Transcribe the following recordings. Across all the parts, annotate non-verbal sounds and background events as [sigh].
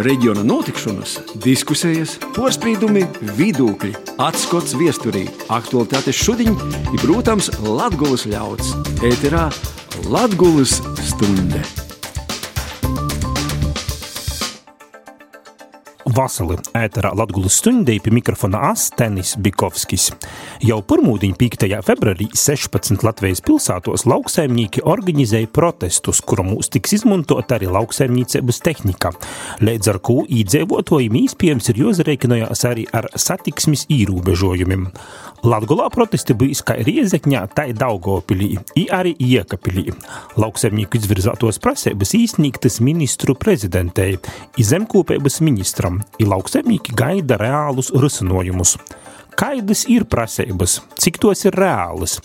reģiona notikšanas, diskusijas, porcelāna, vidūkļi, atskats viesturī, aktuālitātes šodien ir, protams, Latvijas ļauds. Ēterā Latvijas stunde! Vasali ēterā Latgulas stundī pie mikrofona Astenis Bikovskis. Jau pirmūdiņ 5. februārī 16 Latvijas pilsētos lauksaimnieki organizēja protestus, kura mūs tiks izmantot arī lauksaimniecības tehnika. Līdz ar ko īdzīvotājiem īspējams ir jāzareikinojās arī ar satiksmes īrūbežojumiem. Latgulā protesti bijis kā Riezekņā, tā ir Daugopilī, i arī Iekapilī. Lauksaimnieku izvirzātos prasības īsnīgtas ministru prezidentei, i zemkopības ministram, i lauksaimnieki gaida reālus risinojumus. Kādas ir prasības, cik tos ir reālas,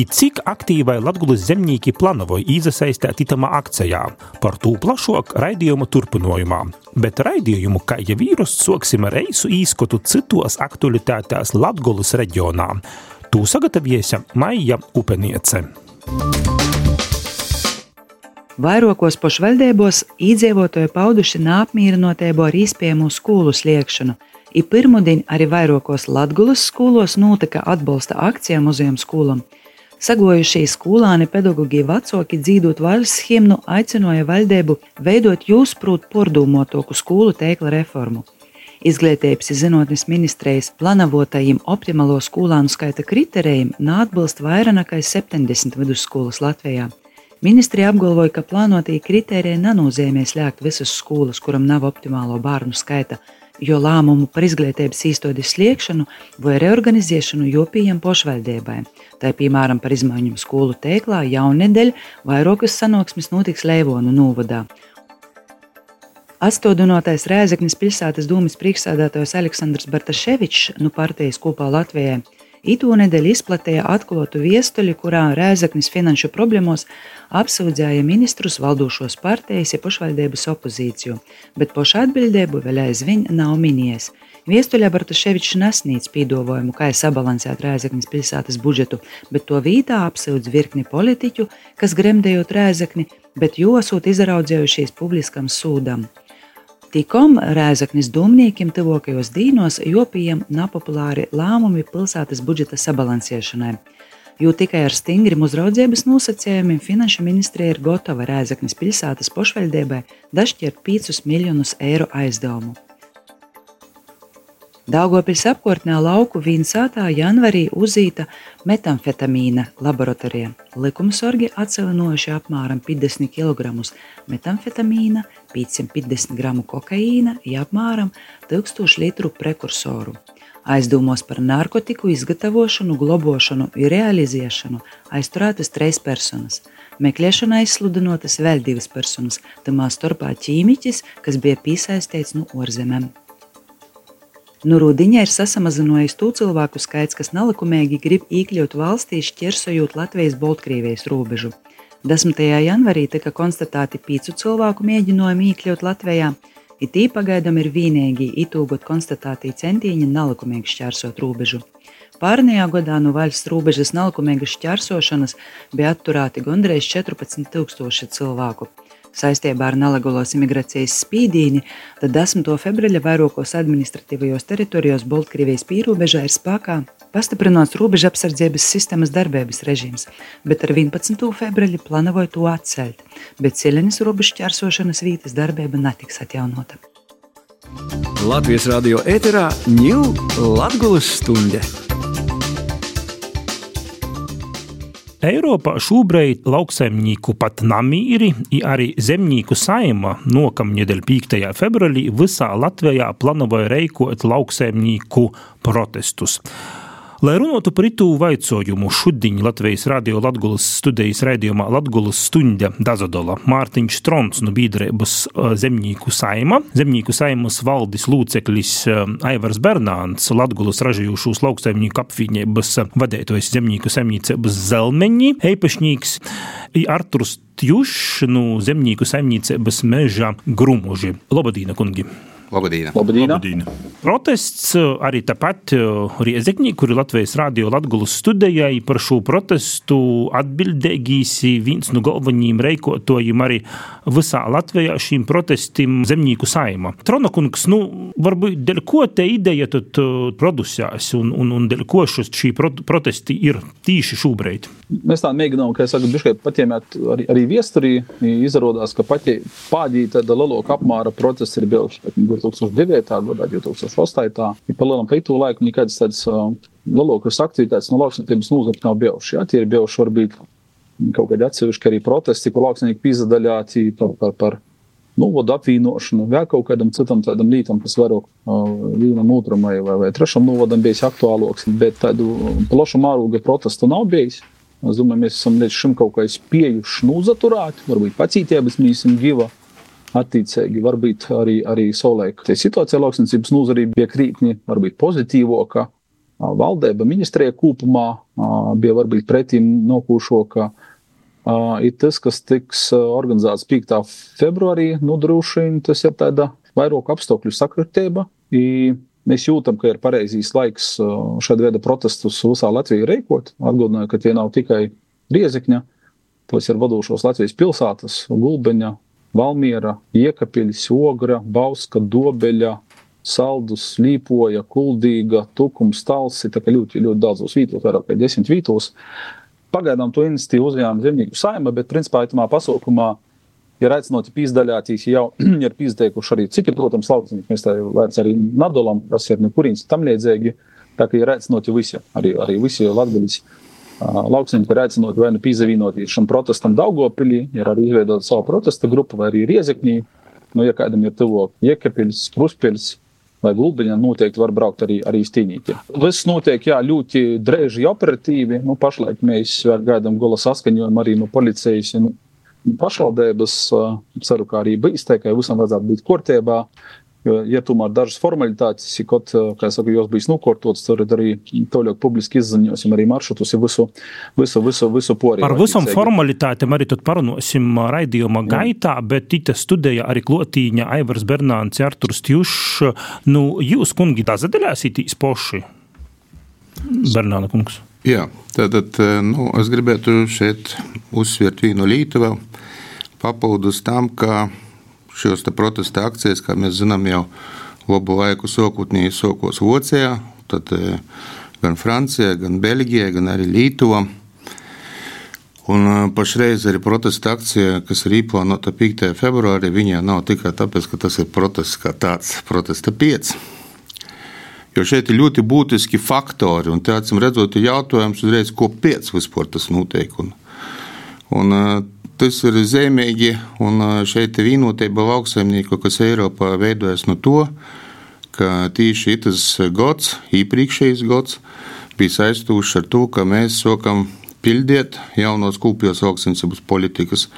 un cik aktīvai Latvijas zemnieki plānoja iesaistīt itamā akcijā. Par to plašāk raidījuma turpinājumā. Bet raidījumu, kā jau vīrus, sāksim ar reisu īskatu citos aktualitātēs Latvijas reģionā. To sagatavojusi Maija Upeniece. Vairākos pašvaldībos iedzīvotāji pauduši neapmierinotību ar īspējamu skolu sliekšanu. I pirmdien arī vairākos Latvijas skolos notika atbalsta akcija muzejam skolam. Sagojušie skolāni pedagoģi vecāki dzīvot valsts himnu aicināja valdību veidot jūsprūt pordomātoku skolu tēkla reformu. Izglītības zinātnes ministrijas planavotajiem optimālo skolānu skaita kritērijiem neatbilst vairāk nekā 70 vidusskolas Latvijā. Ministrija apgalvoja, ka plānotie kritēriji nenozīmē slēgt visas skolas, kuram nav optimālo bērnu skaita, jo lēmumu par izglītības īstenības sliekšanu vai reorganizēšanu jopījiem pašvaldībai. Tā piemēram par izmaiņām skolu teiklā jaunedēļ vairākas sanāksmes notiks Leivonu novadā. Astotdenotais Rēzeknis pilsētas dūmas priekšsēdētājs Aleksandrs Bartaševičs no nu partijas kopā Latvijai Itūnedēļ izplatīja atklātu viestuļu, kurā Rēzaknis finanšu problēmos apsūdzēja ministrus valdošos partijas ja pašvaldības opozīciju, bet poša atbildību vēl aizvien nav minējis. Viestuļā Bartaševičs nesnīdz pīdovojumu, kā sabalansēt Rēzaknis pilsētas budžetu, bet to vītā apsūdz virkni politiķu, kas gremdējot Rēzakni, bet josot izraudzējušies publiskam sūdam. Tikom Rēzaknis domniekiem tuvākajos dīnos jopījiem nepopulāri lēmumi pilsētas budžeta sabalansēšanai. Jo tikai ar stingriem uzraudzības nosacījumiem Finanšu ministrija ir gatava Rēzaknis pilsētas pašvaldībai dažķirt 5 miljonus eiro aizdevumu. Daugopils apkārtnē lauku vīnsātā janvarī uzīta metamfetamīna laboratorija. Likumsorgi atcelinoši apmēram 50 kg metamfetamīna, 550 g kokaīna, ja apmēram 1000 litru prekursoru. Aizdomos par narkotiku izgatavošanu, globošanu un realizēšanu aizturētas trīs personas. Meklēšanā izsludinotas vēl divas personas, tamā starpā ķīmiķis, kas bija piesaistīts no ārzemēm. Nu, rudiņā ir sasamazinājis to cilvēku skaits, kas nelikumīgi grib iekļūt valstī, šķērsojot Latvijas-Baltkrievijas robežu. 10. janvarī tika konstatēti pīcu cilvēku mēģinājumi iekļūt Latvijā, it īpaši pagaidām ir vienīgi itūgot konstatēti centieni nelikumīgi šķērsot robežu. Pārnējā gadā no valsts robežas nelikumīgas šķērsošanas bija atturēti gandrīz 14,000 cilvēku. Saistībā ar nelegālos imigrācijas spīdīni, tad 10. februāra vairākos administratīvajos teritorijos Baltkrievijas pīrobežā ir spēkā pastiprināts robeža apsardzības sistēmas darbības režīms, bet ar 11. februāri plānoja to atcelt, bet ceļenes robežu ķērsošanas vietas darbība netiks atjaunota. Latvijas radio ēterā ņūl Latgulas stunde! Eiropā šobrīd lauksaimnieku pat namīri, arī zemnieku saima nokamnedēļ 5. februārī visā Latvijā plānoja reikot lauksaimnieku protestus. Lai runātu par itu vaicojumu, šodien Latvijas radio Latgulas studijas raidījumā Latgulas stunda Dazadola Mārtiņš Strons no biedrības Zemnieku saima, Zemnieku saimas valdes lūceklis Aivars Bernāns, Latgulas ražījušos lauksaimnieku apvienības vadētojs Zemnieku saimniecības Zelmeņi, eipašņīgs Arturs Tjušs no Zemnieku saimniecības meža Grumuži. Lobadīna kungi! Labdien! Labdien. Labdien. Protests uh, arī tāpat uh, Riezekņī, kur ir Latvijas Rādio Latgulas studijai par šo protestu atbildīgīs viens no galvenajiem reikotojiem arī visā Latvijā šīm protestim zemnieku saima. Tronakungs, nu, varbūt dēļ ko te ideja tad uh, producēs un, un, un dēļ ko šī protesti ir tīši šobrīd? Mēs tā mēģinām, ka es saku, biškai patiemēt arī, arī viesturī, izrādās, ka pati pādī tāda lielāka apmāra procesi ir bijuši 2009. gadā, 2008. Ja pa lielam pēc to laiku nekādas tādas lielākas aktivitātes no lauksniecības nozara nav bijušas. Ja? Tie ir bijuši varbūt kaut kādi atsevišķi arī protesti, ko lauksnieki pīzadaļāti par, par, par novodu apvienošanu, vēl kaut kādam citam tādam lītam, kas vairāk uh, vienam otram vai, vai, vai trešam novadam bijis aktuālāks, bet tādu plašu mēroga protestu nav bijis. Es domāju, mēs esam līdz šim kaut kā spējuši nozaturēt, varbūt pacītības mēs esam giva attiecīgi, varbūt arī, arī savulaik. Tie situācija lauksniecības nozarī bija krītni, varbūt pozitīvāka. Valdība, ministrija kopumā bija varbūt pretīm nokūšoka. Ir tas, kas tiks organizēts 5. februārī, nodrošina, tas ir tāda vairāk apstākļu sakritība. Mēs jūtam, ka ir pareizīs laiks šāda veida protestus visā Latvijā reikot. Atgādināju, ka tie nav tikai Riezekņa, tos ir vadošos Latvijas pilsētas, Gulbeņa, Valmiera, Iekapiļs, Ogra, Bauska, Dobeļa, Saldus, Līpoja, Kuldīga, Tukums, Talsi, tā kā ļoti, ļoti daudzos vītos, vairāk kā desmit vītos. Pagaidām to iniciatīvu uzņēma zemnieku saima, bet principā itamā pasaukumā ir aicināti pīzdaļātīs, jau [clears throat] ir pīzdeikuši arī citi, protams, lauksnieki, mēs tā vairs arī nadolam, kas ir nekurīns tam liedzēgi, tā kā ir aicināti visi, arī, arī visi latgaļas Lauksaimnieki ir aicināti vai nu pīzavīnoties šim protestam Daugopilī, ir arī izveidota savu protesta grupu, vai arī Riezeknī. Nu, ja kādam ir tuvo Iekapils, Kruspils vai Gulbiņā, noteikti var braukt arī, arī stīnīti. Viss notiek, jā, ļoti drēži operatīvi. Nu, pašlaik mēs gaidām gala saskaņojumu arī no policijas un pašvaldības. Ceru, ka arī bijis tā, ka visam vajadzētu būt kārtībā. Jo, ja tomēr dažas formalitātes, kaut kā saka, jos bijis nokārtotas, tad arī toļāk publiski izziņosim arī maršrutus, visu, visu, visu, visu pori. Par visam formalitātēm arī tad parunāsim raidījuma gaitā, bet tīta studēja arī klotīņa Aivars Bernāns, Arturs Tjušs. Nu, jūs, kungi, tā zadeļāsītīs poši? Bernāna kungs. Jā, tātad nu, es gribētu šeit uzsvērt vienu lītu vēl papildus tam, ka šos protesta akcijas, kā mēs zinām, jau labu laiku sokotnī sokos Vācijā, tad e, gan Francijā, gan Beļģijā, gan arī Lietuvā. Un e, pašreiz arī protesta akcija, kas ir īplānota 5. februārī, viņa nav tikai tāpēc, ka tas ir protests kā tāds, protesta 5. Jo šeit ir ļoti būtiski faktori, un tāds redzot, ir jautājums uzreiz, ko pēc vispār tas notiek. Un, un e, tas ir zemīgi, un šeit vienotība lauksaimnieku, kas Eiropā veidojas no to, ka tieši šis gads, iepriekšējais gads, bija saistīts ar to, ka mēs sākam pildīt jaunos kopējos lauksaimniecības politikas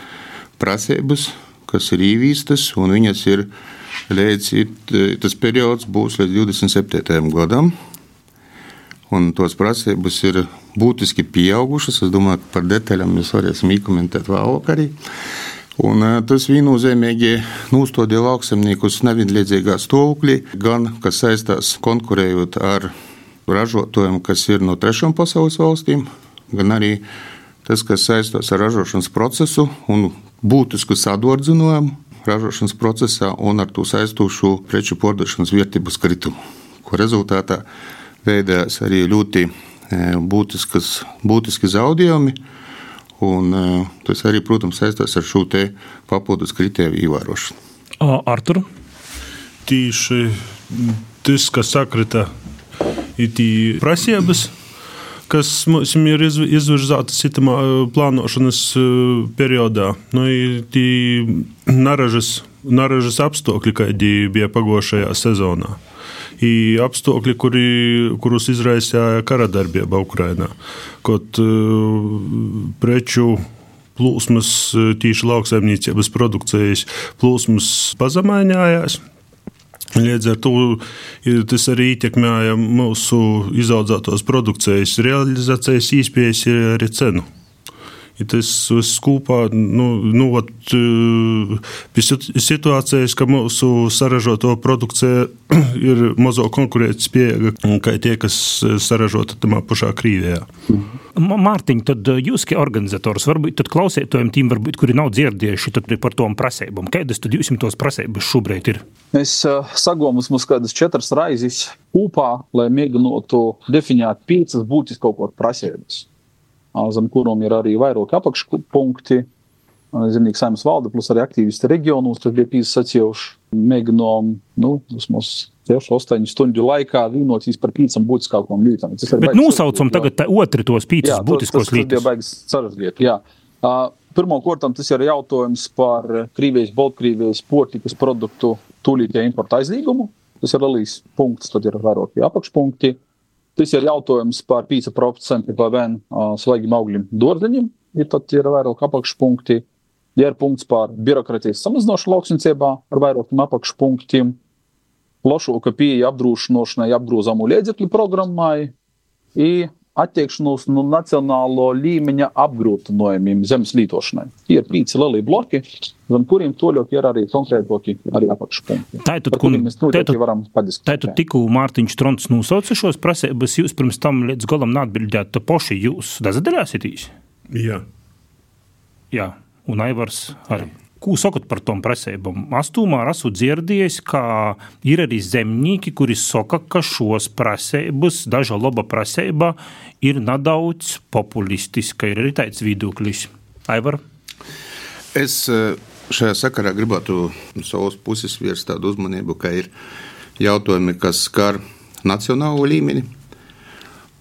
prasības, kas ir īvīstas, un viņas ir līdz tas periods būs līdz 27. gadam. Un tos prasības ir būtiski pieaugušas. Es domāju, ka par detaļām mēs varēsim iekomentēt vēlāk arī. Un tas viennozīmīgi nostādīja lauksaimniekus nevienlīdzīgā stāvoklī, gan kas saistās konkurējot ar ražotājiem, kas ir no trešām pasaules valstīm, gan arī tas, kas saistās ar ražošanas procesu un būtisku sadordzinājumu ražošanas procesā un ar to saistošu preču pārdošanas vērtības kritumu, ko rezultātā veidojās arī ļoti E, būtiskas, būtiski zaudējumi. Un, e, tas arī, protams, saistās ar šo papildus kritēriju ievērošanu. Artur? Tīši tas, kas sakrita, ir prasības, kas mums ir izvirzītas citamā e, plānošanas periodā. Nu, naražas, naražas apstākļi, kādi bija pagošajā sezonā apstākļi, kuri, kurus izraisīja kara darbība Ukrajinā. Kaut uh, preču plūsmas, tīši lauksaimniecības produkcijas plūsmas pazemājās. Līdz ar to tas arī ietekmēja mūsu izaudzētos produkcijas realizācijas īspējas, arī cenu Ja tas viss kopā nu, nu, vat, situācijas, ka mūsu saražoto produkcija [clears throat] ir mazo konkurētspējīga kā tie, kas saražota tamā pašā Krīvijā. Mārtiņ, tad jūs, kā organizators, varbūt klausētājiem, tiem, varbūt, kuri nav dzirdējuši par tom prasībām, kādas tad jums tos prasības šobrīd ir? Es uh, sagūmu mums kādas četras raizes kopā, lai mēģinātu definēt piecas būtiskas kaut kādas prasības, zem kurām ir arī vairāk apakšpunkti. Zemnieku saimnes valde, plus arī aktīvisti reģionos, tas bija atsevišķi. Mēģinām, nu, vismaz 6-8 stundu laikā vienoties par piecām būtiskākajām lietām. Bet nosaucam tagad otru tos piecas būtiskos lietas. Tas ir baigas sarežģīti, jā. Uh, Pirmkārt, tas ir jautājums par Krievijas, Baltkrievijas portikas produktu tūlītēju importu aizliegumu. Tas ir lielais punkts, tad ir vairāki apakšpunkti. Tas ir jautājums par 5% PVN svaigiem augļiem dārzeņiem, ja tad ir vairāk apakšpunkti. Ja ir punkts par birokrātijas samazināšanu lauksniecībā ar vairākiem apakšpunktiem, plašāka pieeja apdrošināšanai apgrozamu līdzekļu programmai, attiekšanos no nacionālo līmeņa apgrūtinājumiem zemes lietošanai. Tie ir pieci lielie bloki, zem kuriem toļok ir arī konkrētāki arī apakšpunkti. Tātad, kur mēs noteikti varam padiskutēt. Tātad tikko Mārtiņš Trons nosauca šos prasības, jūs pirms tam līdz galam neatbildējāt poši, jūs dazadarāsitīs? Jā. Jā, un Aivars arī. Jā. Ko sakat par tom prasībām? Astūmā esmu dzirdējis, ka ir arī zemnieki, kuri saka, ka šos prasības, daža laba prasība, ir nedaudz populistiska. Ir arī tāds viedoklis. Aivar? Es eh, šajā sakarā gribētu no savas puses vērst tādu uzmanību, ka ir jautājumi, kas skar nacionālo līmeni,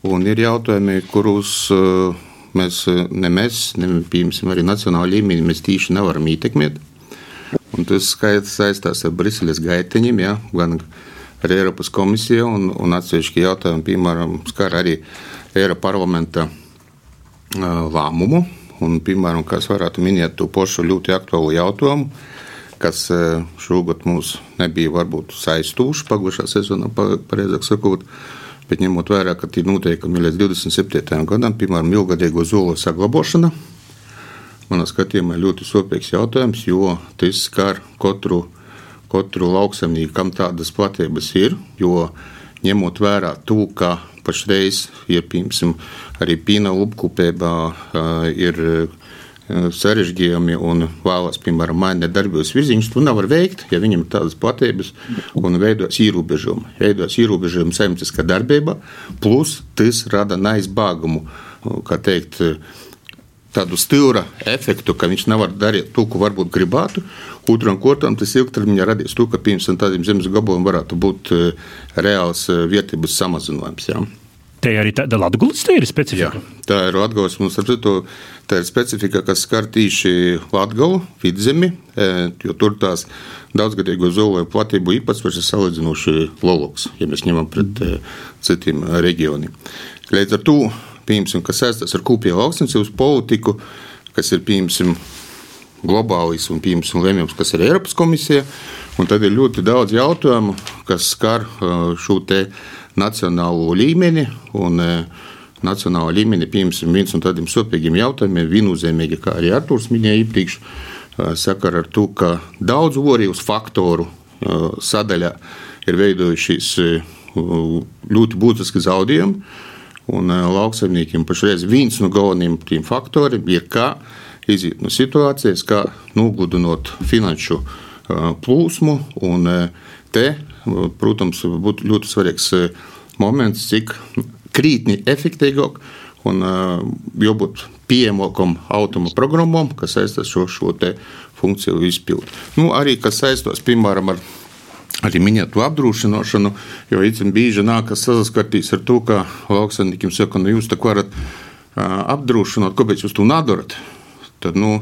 un ir jautājumi, kurus uh, mēs, eh, ne mēs, ne piemēram, arī nacionālā līmenī mēs tīši nevaram ietekmēt. Un tas skaits saistās ar Briseles gaiteņiem, ja, gan ar Eiropas komisiju un, un atsevišķi jautājumi, piemēram, skar arī Eiropa parlamenta lēmumu. Un, piemēram, kas varētu minēt to pašu ļoti aktuālu jautājumu, kas šogad mums nebija varbūt saistoši pagājušā sezonā, pareizāk sakot, Bet ņemot vērā, ka ir noteikumi līdz 27. gadam, piemēram, ilgadīgo zolo saglabāšana, manā skatījumā ļoti sopīgs jautājums, jo tas skar katru, katru lauksaimnieku, kam tādas platības ir. Jo ņemot vērā to, ka pašreiz ir piemēram arī pīna upkopībā, ir Eh, sarežģījumi un vēlas, piemēram, mainīt darbības virzienus, to nevar veikt, ja viņam ir tādas platības un veidojas ierobežojumi. Veidojas ierobežojumi saimnieciskā darbībā, plus tas rada neizbāgumu, kā teikt, tādu stilra efektu, ka viņš nevar darīt to, ko varbūt gribētu. Otram kārtam tas ilgtermiņā radīs to, ka pirms tādiem zemes gabaliem varētu būt eh, reāls eh, vietības samazinājums. Ja. Te arī tāda latgulas te ir specifika. Jā, tā ir latgulas, mums ar to tā ir specifika, kas skar tīši latgalu, vidzemi, e, jo tur tās daudzgadīgo zoloju platību īpatsvars ir salīdzinoši loloks, ja mēs ņemam pret e, citiem reģioniem. Līdz ar to, piemēram, kas saistās ar kūpiju lauksniecības politiku, kas ir, piemēram, globālis un, piemēram, lēmums, kas ir Eiropas komisija, tad ir ļoti daudz jautājumu, kas skar e, šo te nacionālo līmeni. Un, e, Nacionālā līmenī, piemēram, viens no tādiem sopīgiem jautājumiem, viennozīmīgi, kā arī Arthurs minēja iepriekš, e, sakara ar to, ka daudz orīvas faktoru e, sadaļā ir veidojušies ļoti būtiski zaudējumi. Un lauksaimniekiem pašreiz viens no galvenajiem faktoriem ir, kā iziet no situācijas, kā nogludinot finanšu plūsmu. Un te protams, būtu ļoti svarīgs eh, moments, cik krītni efektīvāk un eh, jābūt pieejamākam automa programmam, kas saistās šo, šo funkciju izpildi. Nu, arī kas saistās, piemēram, ar arī minēto apdrošināšanu, jo īstenībā bieži nākas saskarties ar to, ka lauksaimniekiem saka, nu jūs tā varat apdrošināt, kāpēc jūs to nedarat. Tad, nu,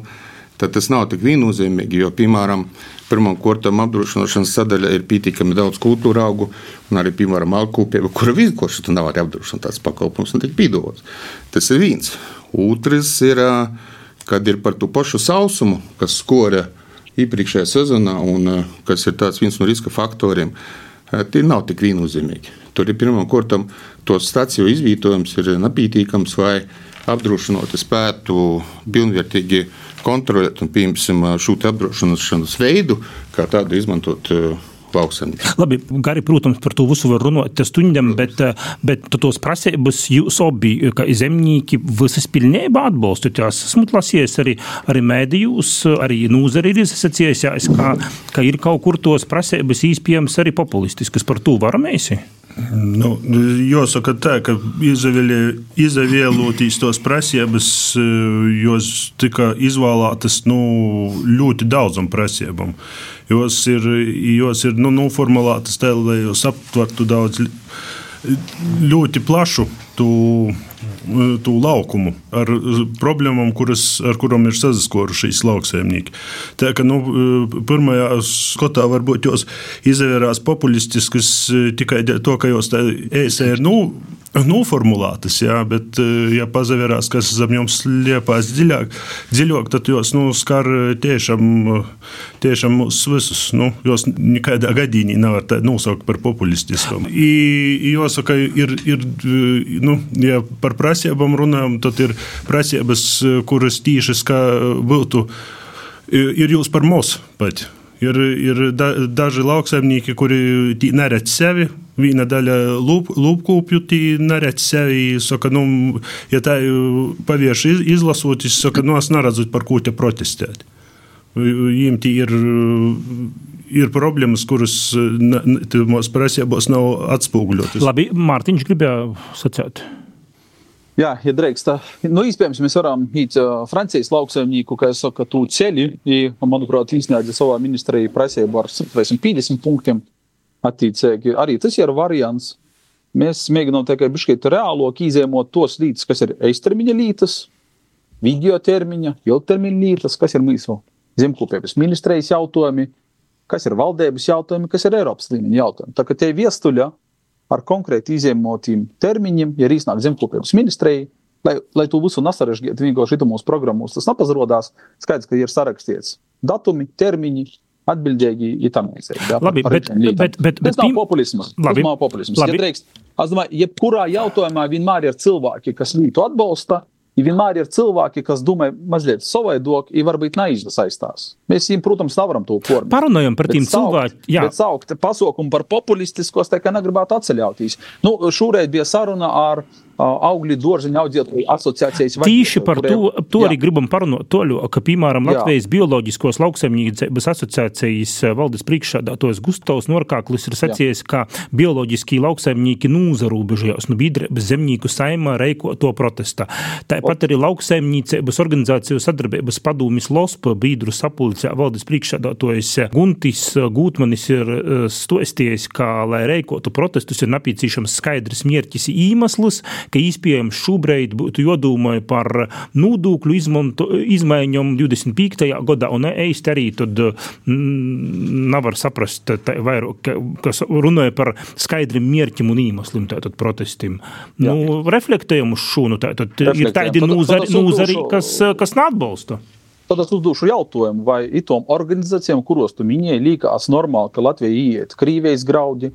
tad tas nav tik viennozīmīgi. Jo, piemēram, pirmām kārtām apdrošināšanas sadaļā ir pietiekami daudz kultūra augu, un arī, piemēram, alkūpība, kura vienkārši tu nevari apdrošināt tāds pakalpojums un tiek pīdots. Tas ir viens. Otrs ir, kad ir par to pašu sausumu, kas skora iepriekšējā sezonā, un kas ir viens no riska faktoriem. Tie nav tik viennozīmīgi. Tur ir pirmām kārtām to stāciju izvietojums ir nepītīkams vai apdrošinoti spētu pilnvērtīgi kontrolēt un, piemēram, šo apdrošināšanas veidu, kā tādu izmantot lauksaimnieks. Labi, Gari, protams, par to visu var runāt stundām, bet, bet tos prasības jūs abi, kā zemnieki, visas pilnībā atbalstat. Esmu lasījies arī, arī mēdījus, arī nūzari ir izsacījis, ka, ka ir kaut kur tos prasības īspējams arī populistiskas. Par to varamēsi? Nu, jāsaka, tā, ka izvēlēties tos prasības, jos tika izvēlētas nu, ļoti daudzam prasībām. Jos ir, jos ir nu, noformulētas tā, lai jūs aptvertu daudz ļoti plašu tu, tu laukumu ar problēmām, kuras, ar kurām ir sazaskorušies lauksaimnieki. Tā kā nu, pirmajā skotā varbūt jūs izvērās populistiskas tikai to, ka jūs tā ēsē ir nu, noformulētas, jā, bet, ja pazavērās, kas zem jums liepās dziļāk, dziļāk tad jūs nu, skar tiešām, tiešām mūs visus. Nu, jūs nekādā gadījumā nevarat nosaukt par populistiskām. Jāsaka, ir, ir nu, ja par prasībām runājam, tad ir prasības, kuras tīšas kā būtu, ir jūs par mūsu pat. Ir, ir da, daži lauksaimnieki, kuri neredz sevi. Viena daļa lūpkūpju neredz sevi. Saka, nu, ja tā pavieši izlasot, es saku, nu, es neredzu, par ko te protestēt. Viņiem ir, ir problēmas, kuras mūsu prasībās nav atspoguļotas. Labi, Mārtiņš gribēja sacīt. Jā, ja drīkst, nu, iespējams, mēs varam iet uh, Francijas lauksaimnieku, kā es saku, tu ceļi, ja, manuprāt, izsniedza savā ministrijā prasību ar 50 punktiem attiecīgi. Arī tas ir variants. Mēs mēģinām tikai bišķiet reālok izēmot tos līdzes, kas ir eistermiņa lītas, video termiņa, ilgtermiņa lītas, kas ir mūsu zemkopības ministrijas jautājumi, kas ir valdības jautājumi, kas ir Eiropas līmeņa jautājumi. Tā kā tie viestuļa ar konkrēti izņemotiem termiņiem, ja arī iznāk zemkopības ministrijai, lai, lai to visu nesarežģītu vienkārši mūsu programmos. Tas nepazrodās. Skaidrs, ka ir sarakstīts datumi, termiņi. Atbildīgi ir tam līdzīgi. Labi, bet, bet, bet, bet, bet nav populisms. Labi, nav populisms. Labi. Ja drīkst, es domāju, jebkurā jautājumā vienmēr ir cilvēki, kas lītu atbalsta, Ja vienmēr ir cilvēki, kas domā mazliet savādāk, ja varbūt neizsaistās. Mēs viņiem, protams, nevaram to formēt. Parunājam par tiem cilvēkiem. Bet saukt pasaukumu par populistiskos, tā kā negribētu atceļauties. Nu, šoreiz bija saruna ar augļu dārziņu audzētāju asociācijas vadītāju. Tieši par kuriem, to, to jā. arī gribam parunāt, toļo, ka, piemēram, Latvijas jā. bioloģiskos lauksaimniecības asociācijas valdes priekšsādātājs Gustavs Norkāklis ir sacījis, jā. ka bioloģiski lauksaimnieki nūzarūbežojās nu bīdrēbas zemnieku saimā reiko to protesta. Tāpat arī lauksaimniecības organizāciju sadarbības padūmis LOSPA bīdru sapulcē valdes priekšsādātājs Guntis Gūtmanis ir stosties, ka, lai reikotu protestus, ir nepieciešams skaidrs mierķis īmaslis, ka iespējams šobrīd būtu jādomā par nodokļu izmaiņām 25. gadā, un īsti arī tad mm, nevar saprast, tā, vairāk, kas runāja par skaidriem mērķiem un iemeslim tātad protestiem. Jā. Nu, reflektējam uz šo, nu, tātad ir tādi nūzari, nūzari kas, kas neatbalsta. Tad es uzdošu jautājumu, vai itom organizācijām, kuros tu minēji, liekas normāli, ka Latvija iet Krievijas graudi,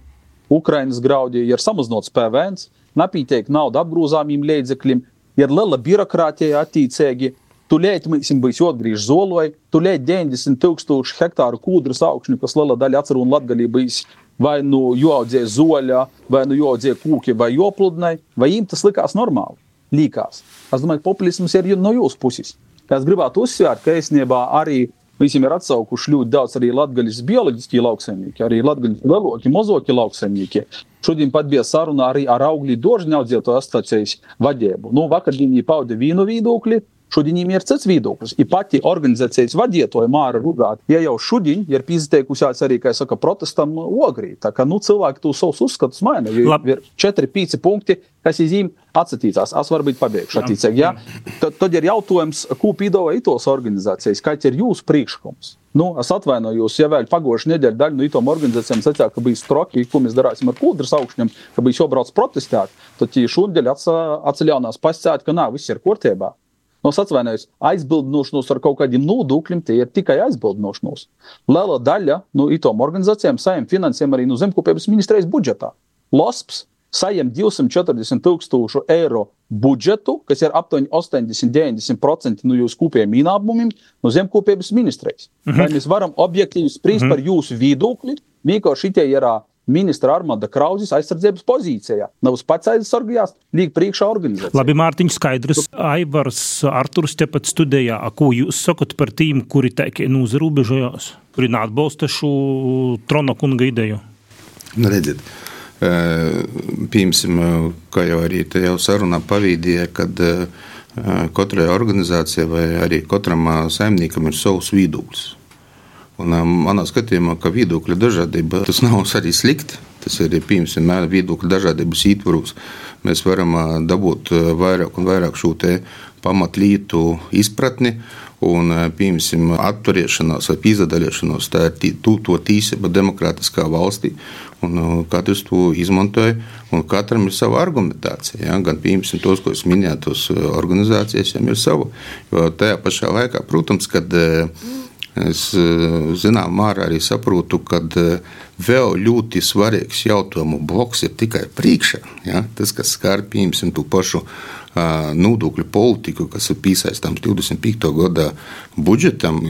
Ukrainas graudi, ir samazināts PVN, nepietiek naudu apgrūzāmiem līdzekļiem, ir liela birokrātija attīcīgi. Tūlīt mums būs jāatgriež zoloj, tūlīt 90 tūkstoši hektāru kūdras augšņu, kas liela daļa atceru un latgalī bijis vai nu jāaudzē zoļa, vai nu jāaudzē kūki, vai jopludnai, vai jums tas likās normāli? Līkās. Es domāju, populisms ir no jūsu puses. Es gribētu uzsvērt, ka īstenībā arī Visiem ir atsaukuši ļoti daudz arī latgaļas bioloģiskie lauksaimnieki, arī latgaļas lielākie, mazokie lauksaimnieki. Šodien pat bija saruna arī ar augļu dārziņu audzētāju asociācijas vadību. Nu, vakar viņi pauda vienu viedokli, Šodien ir cits viedoklis. Ir pati organizācijas vadītāja Māra Rudāta. Ja jau šodien ir pieteikusies arī, kā saka, protestam ogrī. Tā kā nu, cilvēki to savus uzskatus maina. Ir 4-5 punkti, kas izzīm atsatīcās. Es varbūt pabeigšu attiecīgi. Ja? Tad, tad ir jautājums, ko piedāvā itos organizācijas, kāds ir jūsu priekšlikums? Nu, es atvainojos, ja vēl pagājušā nedēļa daļa no itām organizācijām sacīja, ka bija stroki, ko mēs darāsim ar kūdras augšņiem, ka bija jābrauc protestēt. Tad šodien atceļās pasciet, ka nā, viss ir kārtībā. No es atvainojos, aizbildnošanos ar kaut kādiem nodokļiem, tie ir tikai aizbildnošanos. Liela daļa no nu, itām organizācijām saņem finansējumu arī no zemkopības ministrijas budžetā. LOSPS saņem 240 tūkstošu eiro budžetu, kas ir aptuveni 80-90% no jūsu kopējiem ienākumiem no zemkopības ministrijas. Mm -hmm. Vai mēs varam objektīvi spriest mm -hmm. par jūsu viedokli? Vienkārši šitie ir ministra Armanda Krauzes aizsardzības pozīcijā. Nav pats aizsargājās, līdz priekšā organizācijā. Labi, Mārtiņš, skaidrs. Aivars Arturs tepat studijā. Ko jūs sakat par tīm, kuri teikie nūzarobežojās, kuri neatbalsta šo trona kunga ideju? Nu, redziet, Piemēram, kā jau arī te jau sarunā pavīdīja, kad katrai organizācijai vai arī katram saimniekam ir savs viedoklis. Un, manā skatījumā, ka viedokļu dažādība tas nav [laughs] arī slikti. Tas ir piemēram viedokļu dažādības ietvaros. Mēs varam dabūt vairāk un vairāk šo pamatlītu izpratni. Un, piemēram, atturēšanās vai izdalīšanās, tā ir tī, to tīsība demokrātiskā valstī. Un uh, katrs to izmantoja, un katram ir sava argumentācija. Ja? Gan piemēram, tos, ko es minēju, tos uh, organizācijas, viņiem ir sava. Jo tajā pašā laikā, protams, kad es zināmā mērā arī saprotu, ka vēl ļoti svarīgs jautājumu bloks ir tikai priekšā. Ja? Tas, kas skar piemēram to pašu nodokļu politiku, kas ir piesaistāms 25. gada budžetam,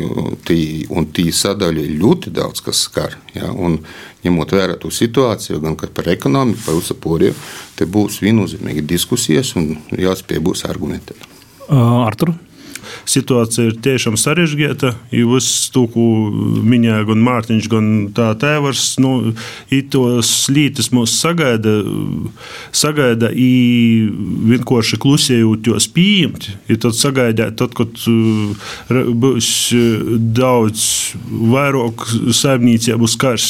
tī, un tī sadaļa ir ļoti daudz, kas skar. Ja, un, ņemot vērā to situāciju, gan par ekonomiku, par pārējo, te būs viennozīmīgi diskusijas un jāspēj būs argumentēt. Artur? Situācija ir tiešām sarežģīta. Viss to, ko minēja gan Mārtiņš, gan tā tēvars, nu, tos lītas mūs sagaida, sagaida vienkārši klusējot pieņemt. Ir tad sagaidāt, tad, kad uh, būs uh, daudz vairāk saimniecību skars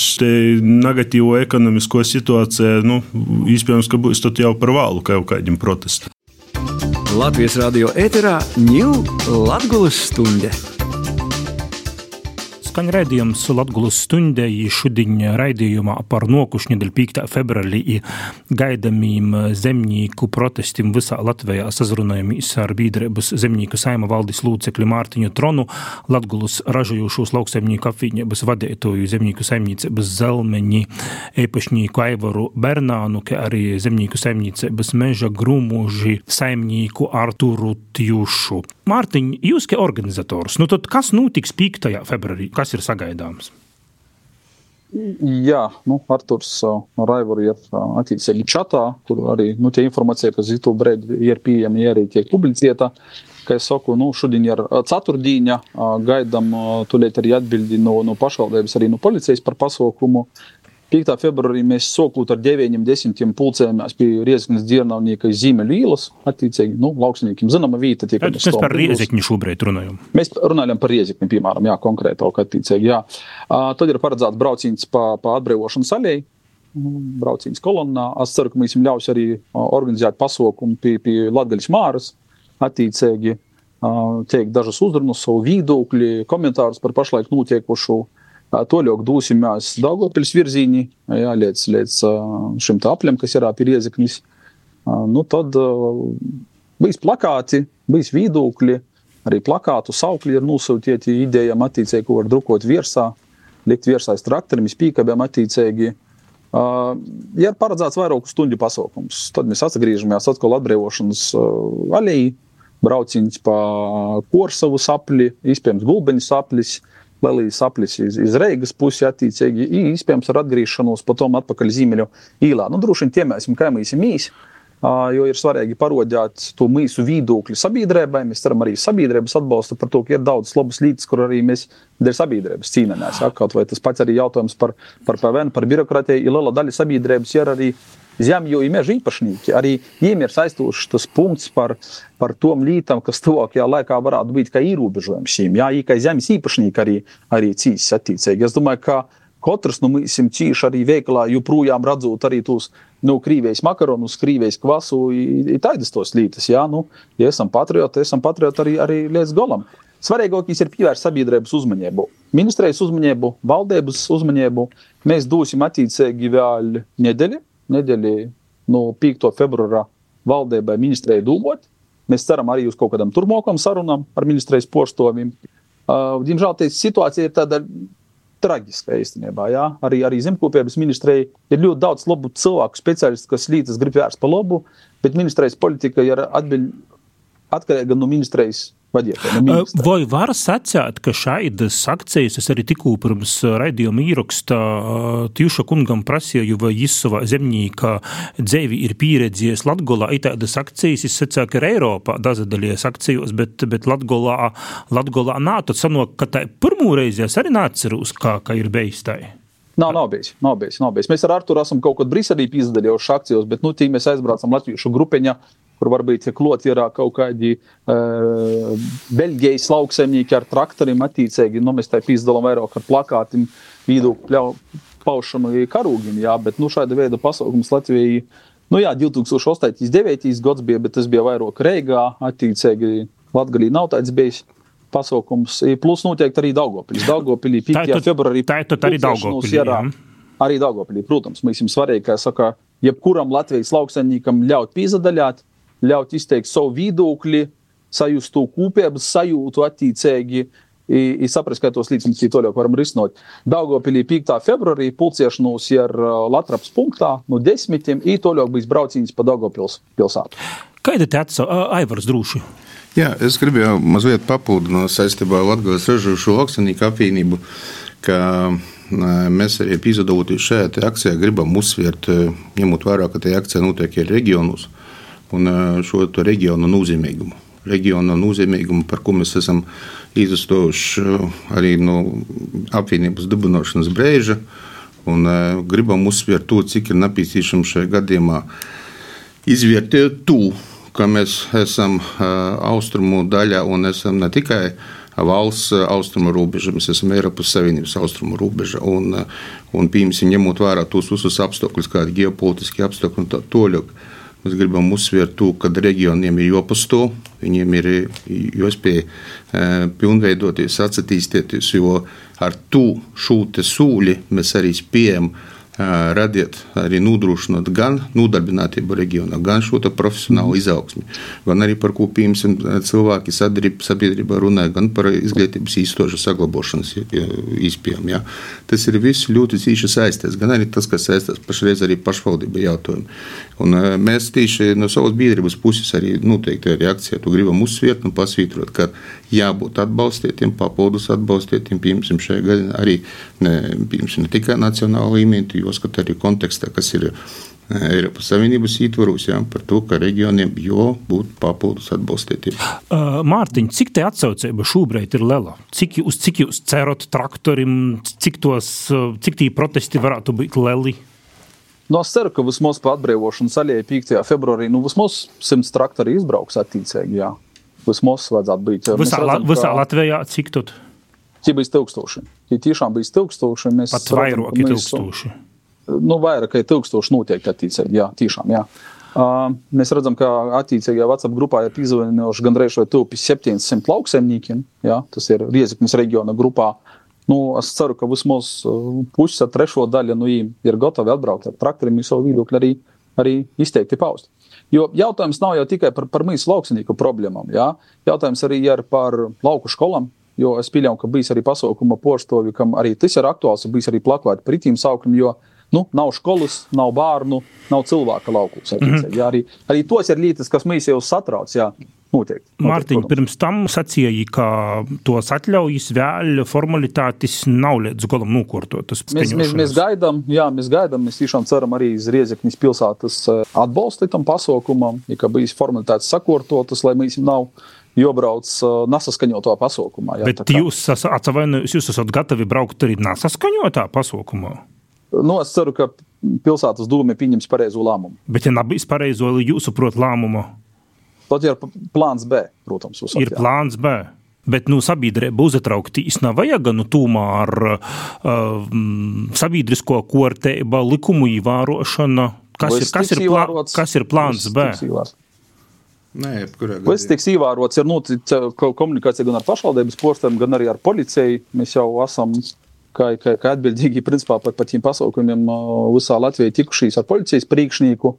negatīvo ekonomisko situāciju, nu, iespējams, ka būs jau par vēlu kaut kādiem protestiem. Latvijas radio ēterā ņūl Latvijas stunde skan raidījums Latgulas stundēji šodien raidījumā par nokušņu dēļ 5. februārī gaidamīm zemnieku protestiem visā Latvijā sazrunājamies ar biedrības zemnieku saima valdes lūcekļu Mārtiņu Tronu, Latgulas ražojošos lauksaimnieku apvienības vadētoju zemnieku saimniecības zelmeņi, īpašnieku Aivaru Bernānu, kā arī zemnieku saimniecības meža grūmuži saimnieku Arturu Tjušu. Mārtiņ, jūs kā organizators, nu tad kas notiks 5. februārī? Kas kas ir sagaidāms? Jā, nu, Arthurs uh, Raivors ir uh, attiecīgi čatā, kur arī nu, tie informācija, kas ir brīdi ir pieejama, arī tiek publicēta. Kā es saku, nu, šodien ir uh, ceturtdiena, gaidām tūlīt arī atbildi no, no pašvaldības, arī no policijas par pasaukumu. 5. februārī mēs sokot ar 9-10 pulcējamies pie Riezikņas dzirnavnieka Zīmeļu īlas, attiecīgi, nu, lauksniekiem zināma vieta. Tiek, mēs par Riezikņu šobrīd runājam. Mēs runājam par Riezikņu, piemēram, jā, konkrētāk, attiecīgi, jā. Tad ir paredzēts brauciens pa, pa atbrīvošanas alēju, brauciens kolonnā. Es ceru, ka mēs jums ļaus arī organizēt pasaukumu pie, pie Latgaļas māras, attiecīgi, teikt dažas uzrunas, savu viedokļi, komentārus par pašlaik notiekušu Toļok dūsimies Daugopils virzīņi, jā, līdz, līdz šim apļam, kas ir pie Riezeknis. Nu, tad bijis plakāti, bijis viedokļi, arī plakātu saukļi ir nosūtīti idejām attīcīgi, ko var drukot virsā, likt virsā aiz traktoriem, spīkabiem attīcīgi. Uh, ja ir paredzēts vairāku stundu pasaukums, tad mēs atgriežamies atkal atbrīvošanas uh, alejā, brauciens pa Korsavu sapli, iespējams, gulbeņu saplis, uh, Lelijas aplis iz, iz Reigas pusi attiecīgi, iespējams ar atgriešanos potom atpakaļ Zīmeļu īlā. Nu, droši vien tiemēsim, kā mēs īsi, jo ir svarīgi parodēt to mūsu viedokļu sabiedrībai. Mēs ceram arī sabiedrības atbalstu par to, ka ir daudz labas lietas, kur arī mēs dēļ sabiedrības cīnāmies. Ja? Kaut vai tas pats arī jautājums par, par PVN, par birokrātiju, ir liela daļa sabiedrības ir arī zemju un meža īpašnieki. Arī viņiem ir saistošs tas punkts par, par tom lietām, kas tuvākajā laikā varētu būt kā ierobežojums šīm. Jā, kā zemes īpašnieki arī, arī cīņas attīcīgi. Es domāju, ka katrs no mums cīši arī veikalā, joprojām redzot arī tos nu, krīvijas makaronus, krīvijas kvasu, ir tādas tos lietas. Jā, nu, ja esam patrioti, esam patrioti arī, arī līdz galam. Svarīgākais ir pievērst sabiedrības uzmanību. Ministrijas uzmanību, valdības uzmanību. Mēs dosim attiecīgi vēl nedēļu, nedēļā no 5. februāra valdībai ministrei dūmot. Mēs ceram arī uz kaut kādām turpmākām sarunām ar ministrijas postoviem. Uh, diemžēl tā situācija ir tāda traģiska īstenībā. Jā. Arī, arī zemkopības ministrijai ir ļoti daudz labu cilvēku, speciālistu, kas līdzas grib vērst pa labu, bet ministrijas politika ir atbild, atkarīga no ministrijas. Vai var sacīt, ka šādas akcijas, es arī tikko pirms raidījuma ierakstā Tjuša kungam prasīju, vai viņš savā zemnieka dzīvi ir pieredzējis Latgolā, ir tādas akcijas, es sacīju, ka ir Eiropā dazadalies akcijos, bet, bet Latgolā, Latgolā nā, tad sanok, ka tā pirmo reizi es arī nācerūs, kā, kā ir bijis tā. Nav, nav bijis, nav bijis, nav bijis. Mēs ar Arturu esam kaut kad Briselī piedalījušies akcijos, bet, nu, tī mēs aizbraucam Latviešu grupiņā, kur varbūt ir kloti ir kaut kādi uh, Beļģijas lauksaimnieki ar traktoriem, attīcīgi, nu, mēs tā pīzdalām vairāk ar plakātiem, viedokļu paušanu karūgiem, jā, bet, nu, šāda veida pasaukums Latvijai, nu, jā, 2008. 9. gads bija, bet tas bija vairāk Reigā, attīcīgi, Latgalī nav tāds bijis pasaukums, plus noteikti arī Daugopilī. Daugopilī 5. februārī. Tā ir arī Daugopilī. Arī Daugopilī, protams, mēs jums svarīgi, kā saka, jebkuram Latvijas lauksaimniekam ļaut pīzadaļāt, ļaut izteikt savu viedokli, sajust to kūpības sajūtu attīcīgi. I saprast, ka tos līdzekļus toļāk varam risināt. Daugopilī 5. februārī pulciešanos ir Latraps punktā no desmitiem, i toļāk bijis brauciens pa Daugopils pilsētu. Kāda te atsauca Aivars Drūši? Jā, es gribēju mazliet papildināt saistībā ar Latvijas ražošu lauksaimnieku apvienību, ka mēs arī epizodotī šajā akcijā gribam uzsvērt, ņemot vērā, ka tie akcija notiek ir reģionos un šo reģionu nozīmīgumu. Reģiona nozīmīgumu, par ko mēs esam izstājuši arī no apvienības dibināšanas brīža, un gribam uzsvērt to, cik ir nepieciešams šajā gadījumā izvērtēt to, ka mēs esam austrumu daļā un esam ne tikai valsts austrumu robeža, mēs esam Eiropas Savienības austrumu robeža. Un, un piemēram, ņemot vērā tos visus apstākļus, kādi ģeopolitiski apstākļi un tā tālāk. Mēs gribam uzsvērt to, ka reģioniem ir jāpastāv, viņiem ir jāspēj pilnveidoties, attīstīties, jo ar to šūte sūļi mēs arī spējam radiet arī nodrošinot gan nodarbinātību reģionā, gan šo profesionālu izaugsmi, gan arī par ko piemēram cilvēki sabiedrībā runāja, gan par izglītības īstošu saglabāšanas izpējām. Ja. Tas ir viss ļoti cīši saistīts, gan arī tas, kas saistās pašreiz arī pašvaldību jautājumu. Un mēs tieši no savas biedrības puses arī noteikti reakcijā to gribam uzsvērt un pasvītrot, ka jābūt atbalstītiem, papildus atbalstītiem, piemēram, šajā gadā arī ne, piemēram, ne tikai nacionāla līmenī, jāskata arī kontekstā, kas ir Eiropas Savienības ietvaros, jā, par to, ka reģioniem jau būtu papildus atbalstītiem. Uh, Mārtiņ, cik te atsaucība šobrīd ir liela? Cik, uz cik jūs cerat traktorim, cik, tos, cik tī protesti varētu būt lieli? Nu, es ceru, ka vismaz pa atbrīvošanas aļai 5. februārī, nu, vismaz 100 traktori izbrauks attīcīgi, jā. Vismaz vajadzētu būt. Visā, redzam, visā ka... Latvijā cik tad? Tie bija tūkstoši. Ja tiešām bija tūkstoši, mēs pat vairāk kā tūkstoši. Nu, vairāk kā tūkstoši noteikti attīcīgi, jā, tiešām, jā. Uh, mēs redzam, ka attiecīgajā WhatsApp grupā ir piesaistījuši gandrīz vai tuvu 700 lauksaimniekiem. Jā, tas ir Rieziknis reģiona grupā. Nu, es ceru, ka vismaz pusi ar trešo daļu no viņiem ir gatavi atbraukt ar traktoriem, savu viedokli arī, arī izteikti paust. Jo jautājums nav jau tikai par, par mūsu lauksaimnieku problēmām. Jā. Jautājums arī ir par lauku skolām, Jo es pieļauju, ka bijis arī pasaukuma poštovi, kam arī tas ir aktuāls, un bijis arī plakāti par itīm saukļiem, nu, nav skolas, nav bērnu, nav cilvēka laukums. Mm -hmm. jā, arī, arī tos ir lietas, kas mēs jau satrauc. Jā. Noteikti. Mārtiņ, pirms tam sacīja, ka tos atļaujas vēl formalitātes nav līdz galam nokārtotas. Mēs, mēs, mēs gaidām, jā, mēs gaidām, mēs tiešām ceram arī uz Riezekņas pilsētas eh, atbalstu tam pasaukumam, ja ka bijis formalitātes sakārtotas, lai mēs nav jobrauc uh, nesaskaņotā pasaukumā. Jā, Bet jūs, atvainojos, jūs esat gatavi braukt arī nesaskaņotā pasaukumā? Nu, es ceru, ka pilsētas dūmi pieņems pareizo lēmumu. Bet, ja nebija pareizo jūsu prot lēmumu, tad ir plāns B, protams. Uzsat, ir jā. plāns B. Bet nu, sabiedrība uzatrauktīs nav vajag nu, tūmā ar uh, sabiedrisko kārtību, likumu ievērošanu. Kas, ir, kas, ir plā, kas ir plāns B? Nē, Tas tiks ievērots, ir noticis komunikācija gan ar pašvaldības postiem, gan arī ar policiju. Mēs jau esam kā, kā, kā atbildīgi principā, par, par tiem pasaukumiem visā Latvijā tikušies ar policijas priekšnieku.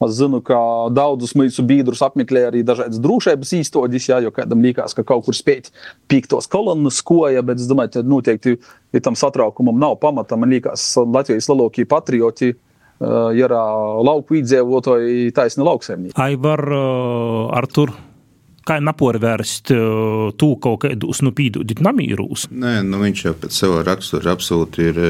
Es zinu, ka daudzus mūsu biedrus apmeklē arī dažādas drošības īstenības, jā, jo kādam liekas, ka kaut kur spēt pīktos kolonnas koja, bet es domāju, ka noteikti ja tam satraukumam nav pamata. Man liekas, Latvijas lielākie patrioti ir lauku iedzīvotāji, taisni lauksaimnieki. Aivar, Artur kā napārvērst to kaut kādus nu, pīdūdīt namīrūs? Nē, nu, viņš jau pēc sava rakstura absolūti ir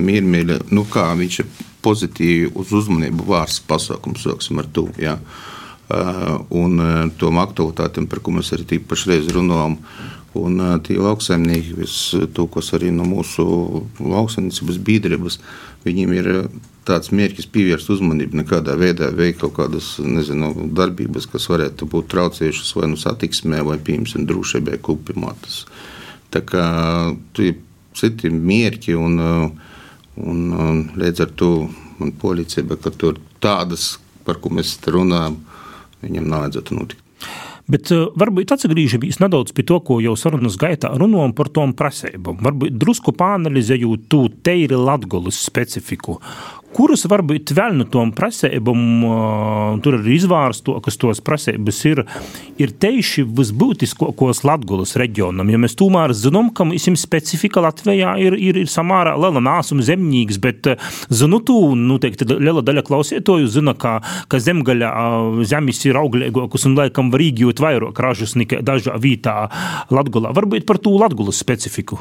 miermīļa. Nu, kā viņš ir pozitīvi uz uzmanību vārsts pasākums, sāksim ar to. Ja? Un tom aktualitātēm, par ko mēs arī pašreiz runājam. Un tie lauksaimnieki, to, kas arī no mūsu lauksaimniecības biedrības, viņiem ir tāds mērķis pievērst uzmanību, nekādā veidā veikt kaut kādas nezinu, darbības, kas varētu būt traucējušas vai nu satiksmē, vai piemēram drošībai kupimā. Tā kā tu ir citi mērķi un, un, un līdz ar to man policība, ka tur tādas, par ko mēs runājam, viņam nav vajadzētu notikt. Bet uh, varbūt atgriežamies nedaudz pie to, ko jau sarunas gaitā runājam par tom prasībām. Varbūt drusku pāanalizējot to teiri latgolas specifiku kuras varbūt vēl no tom prasībām, tur ir izvārstokas tos prasības, ir, ir tieši visbūtiskākos Latgulas reģionam. Ja mēs tomēr zinām, ka mums specifika Latvijā ir, ir, ir samārā liela nāsuma zemnīgs, bet zinu tu, nu, teikti, liela daļa klausītoju zina, ka, ka zemgaļa zemes ir auglīgākas un laikam var īgūt vairāk ražas nekā dažā vītā Latgulā. Varbūt par to Latgulas specifiku.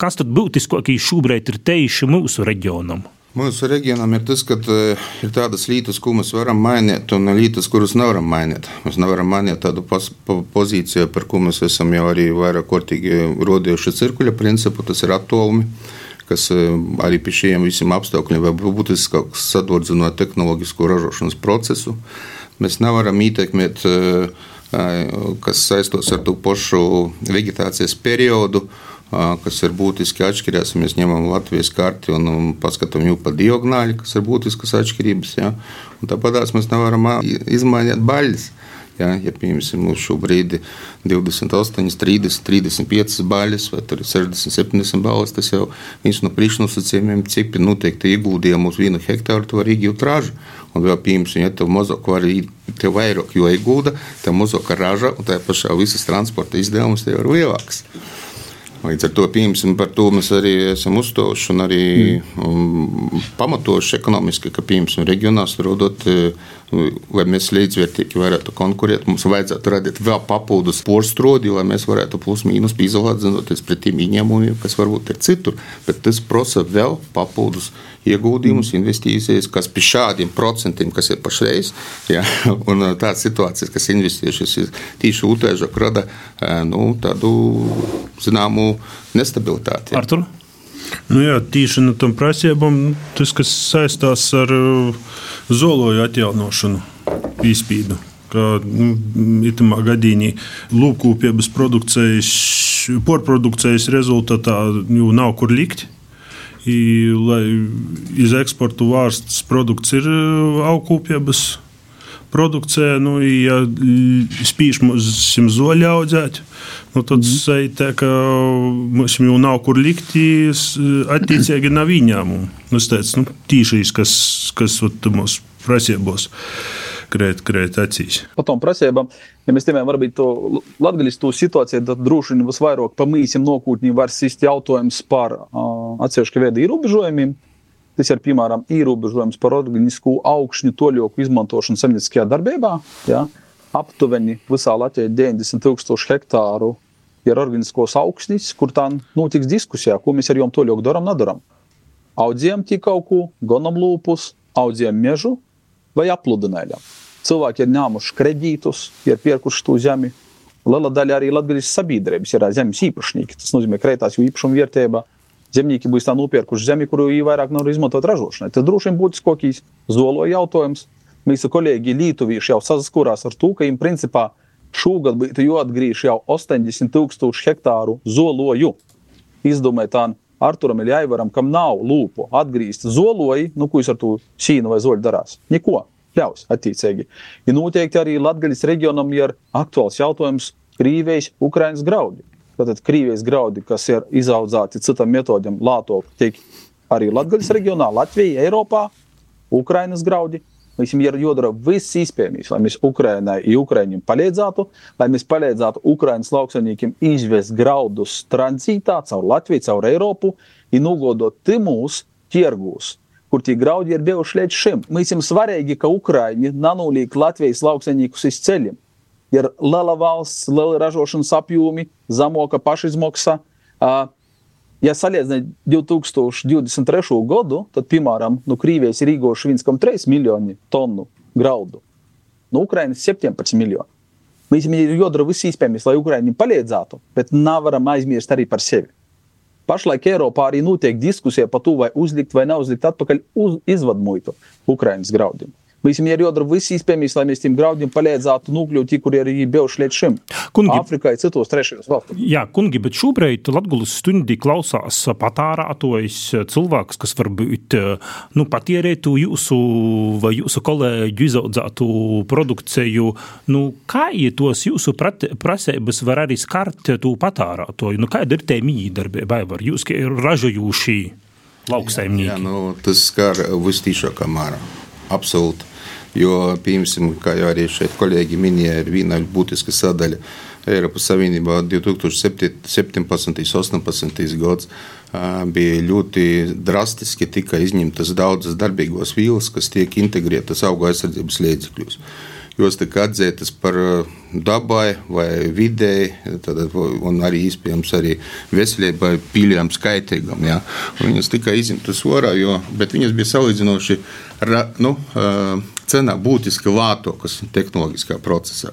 Kas tad būtiskākais šobrīd ir tieši mūsu reģionam? Mūsu reģionam ir tas, ka uh, ir tādas lietas, ko mēs varam mainīt, un lietas, kuras nevaram mainīt. Mēs nevaram mainīt tādu pozīciju, par ko mēs esam jau arī vairāk kārtīgi rodījuši cirkuļa principu, tas ir attālumi. Kas uh, arī pie šiem visiem apstākļiem var būtiski sadordzināt tehnoloģisko ražošanas procesu. Mēs nevaram ietekmēt, uh, kas saistos ar to pašu vegetācijas periodu kas ir būtiski atšķirās. Ja mēs ņemam Latvijas karti un, un paskatām jau pa diagonāli, kas ir būtiskas atšķirības. Ja? Tāpat mēs nevaram izmainīt baļas. Ja, ja piemēram, mums šobrīd ir 28, 30, 35 baļas, vai 60, 70 balvas, tas jau viens no priekšnosacījumiem, cik noteikti ieguldījumi uz vienu hektāru, tu vari iegūt ražu. Un vēl, piemēram, ja tev mazāk var tev vairāk, jo iegulda, tev mazāk raža, un tā pašā visas transporta izdevumus tev ir lielāks. Līdz ar to piemēram, par to mēs arī esam uzstājuši un arī mm. um, pamatojuši ekonomiski, ka piemēram reģionās rodot, lai mēs līdzvērtīgi varētu konkurēt, mums vajadzētu radīt vēl papildus porstrodi, lai mēs varētu plus mīnus izolēt, zinoties pret tiem ieņēmumiem, kas varbūt ir citur. Bet tas prasa vēl papildus ieguldījumus, investīcijas, kas pie šādiem procentiem, kas ir pašreiz, ja, [laughs] un tādas situācijas, kas investējušas tīši ūtēža, rada nu, tādu zināmu nestabilitāti. Artur? Nu jā, tīši no tam prasībām, tas, kas saistās ar uh, zoloju atjaunošanu, izpīdu. Kā nu, itamā gadījumā lūpkopības produkcijas, porprodukcijas rezultātā jau nav kur likt. Lai iz eksportu vārsts produkts ir uh, augkopības produkcija, nu, ja spīš mums zoļi audzēt, nu, tad mm. saitē, ka mums jau nav kur likt, attiecīgi nav ieņēmumu. Nu, es teicu, nu, tīšīs, kas, kas mums prasībos krēt, krēt acīs. Par tām prasībām, ja mēs tiešām varbūt to to situāciju, tad droši vien visvairāk pamīsim nokūtņi var sist jautājums par uh, atsevišķu veidu ierobežojumiem. Tas ir piemēram ierobežojums par organisku augšņu toļoku izmantošanu zemnieciskajā darbībā. Ja? Aptuveni visā Latvijā 90,000 hektāru ir organiskos augsnis, kur tā notiks diskusijā, ko mēs ar jom toļoku darām, nedaram. Audzējam tik kaut ko, gonam lūpus, audzējam mežu vai apludinājam. Cilvēki ir ņēmuši kredītus, ir pirkuši to zemi. Liela daļa arī Latvijas sabiedrības ir zemes īpašnieki. Tas nozīmē, ka kreitās jau īpašuma vērtība zemnieki būs tā nopirkuši zemi, kuru vairāk nav izmantot ražošanai. Tas droši vien būtu kaut kāds zolo jautājums. Mūsu kolēģi Lietuvieši jau saskarās ar to, ka viņiem principā šogad būtu jāatgriež jau 80 tūkstoši hektāru zoloju. Izdomājiet, Arturam ir jāivaram, kam nav lūpu atgriezt zoloju, nu, ko jūs ar to sīnu vai zoļu darās? Neko. Ļaus, attiecīgi. Ja noteikti arī Latvijas reģionam ir aktuāls jautājums Krīvijas, Ukrainas graudi. Tātad Krievijas graudi, kas ir izaudzēti citam metodam, lāto tiek arī Latvijas reģionā, Latvijā, Eiropā. Ukrainas graudi. Mums ir jādara viss iespējamais, lai mēs Ukraiņai, Ukraiņiem palīdzētu, lai mēs palīdzētu Ukraiņas lauksaimniekiem izvest graudus tranzītā caur Latviju, caur Eiropu, un nogodot timūs tirgus, kur tie graudi ir bijuši līdz šim. Mums ir svarīgi, ka Ukraiņi nanulīk Latvijas lauksaimniekus uz ceļiem. Ir liela valsts, liela ražošanas apjomi, zemoka pašizmaksa. Uh, Ja salīdzinām 2023. gadu, tad, piemēram, no Krievijas ir īgoši 1,3 miljoni tonu graudu, no Ukrainas 17 miljoni. Mēs viņam jādara viss iespējamais, lai Ukraiņiem palīdzētu, bet nevaram aizmirst arī par sevi. Pašlaik Eiropā arī notiek diskusija par to, vai uzlikt vai neuzlikt atpakaļ uz izvadmuitu Ukraiņas graudiem. Mums ir jādara viss iespējamais, lai mēs tiem graudiem palīdzētu nokļūt tie, kur ir bijuši līdz šim. Kungi, Afrikai, citos trešajos valstīs. Jā, kungi, bet šobrīd Latvijas stundī klausās patārātojas cilvēks, kas varbūt nu, patierētu jūsu vai jūsu kolēģu izaudzētu produkciju. Nu, kā ja tos jūsu prasības var arī skart to patārātoju? Nu, kāda ir tie mīdarbība, vai jūs, ka ir ražojuši lauksaimnieki? Jā, jā, nu, tas skar vistīšākā mērā. Absolūti. Jo, piemēram, kā jau arī šeit kolēģi minēja, ir viena būtiska sadaļa. Eiropas Savienībā 2017. un 2018. gads bija ļoti drastiski tika izņemtas daudzas darbīgos vielas, kas tiek integrētas auga aizsardzības līdzekļos. Jos tika atzītas par dabai vai videi, tad, un arī iespējams arī veselībai pīļām skaitīgam. Ja? Viņas tika izņemtas orā, jo, bet viņas bija salīdzinoši nu, cenā būtiski lētākas tehnoloģiskā procesā.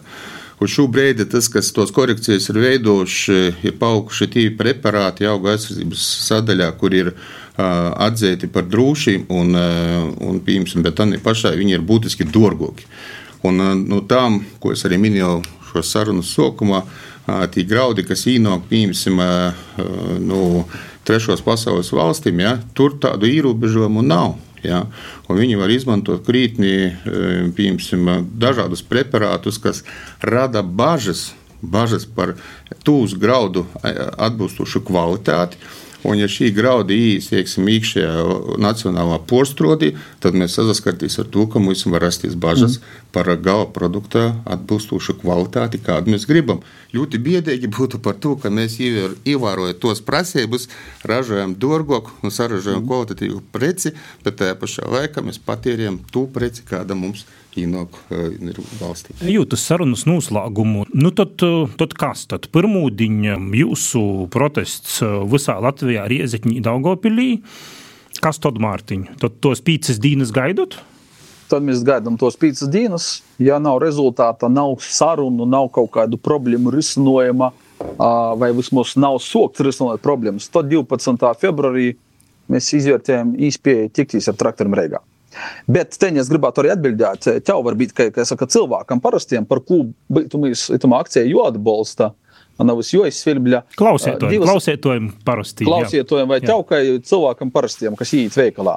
Un šobrīd tas, kas tos korekcijas ir veidojuši, ir paauguši tie preparāti auga aizsardzības sadaļā, kur ir uh, atzīti par drošiem, un, uh, un pieņemsim, bet tā pašai viņi ir būtiski dārgāki. Un uh, no tām, ko es arī minēju šo sarunu sākumā, tie graudi, kas īnāk, pieņemsim, no trešos pasaules valstīm, ja, tur tādu ierobežojumu nav. Ja? Viņi var izmantot krītnī piemēram, dažādus preparātus, kas rada bažas, bažas par tūs graudu atbilstošu kvalitāti. Un, ja šī grauda iekšā iekšējā nacionālā postrodī, tad mēs saskartīsimies ar to, ka mums var rasties bažas mm. par gala produkta atbilstošu kvalitāti, kādu mēs gribam. Ļoti biedīgi būtu par to, ka mēs ievērojam tos prasības, ražojam dārgāku un saražojam mm. kvalitatīvu preci, bet tajā pašā laikā mēs patērējam to preci, kāda mums ir ienāk uh, valstī. Ejot uz sarunas noslēgumu, nu tad, uh, tad kas tad? Pirmūdiņa jūsu protests uh, visā Latvijā, Riezekņī, Daugopilī. Kas tad, Mārtiņ? Tad tos pīcis dienas gaidot? Tad mēs gaidām tos pīcis dienas. Ja nav rezultāta, nav sarunu, nav kaut kādu problēmu risinājuma, vai vismaz nav sokts risināt problēmas, tad 12. februārī mēs izvērtējam īspēju tikties ar traktoru reigā. Bet te es gribētu arī atbildēt, tev varbūt, ka, ka saka, cilvēkam parastiem, par mēs itamā akcijā jāatbalsta. Nav jāizsvirbļa. Klausietojam, divas, klausietojam parasti. Klausietojam vai jā. tev, kā cilvēkam parastiem, kas iet veikalā.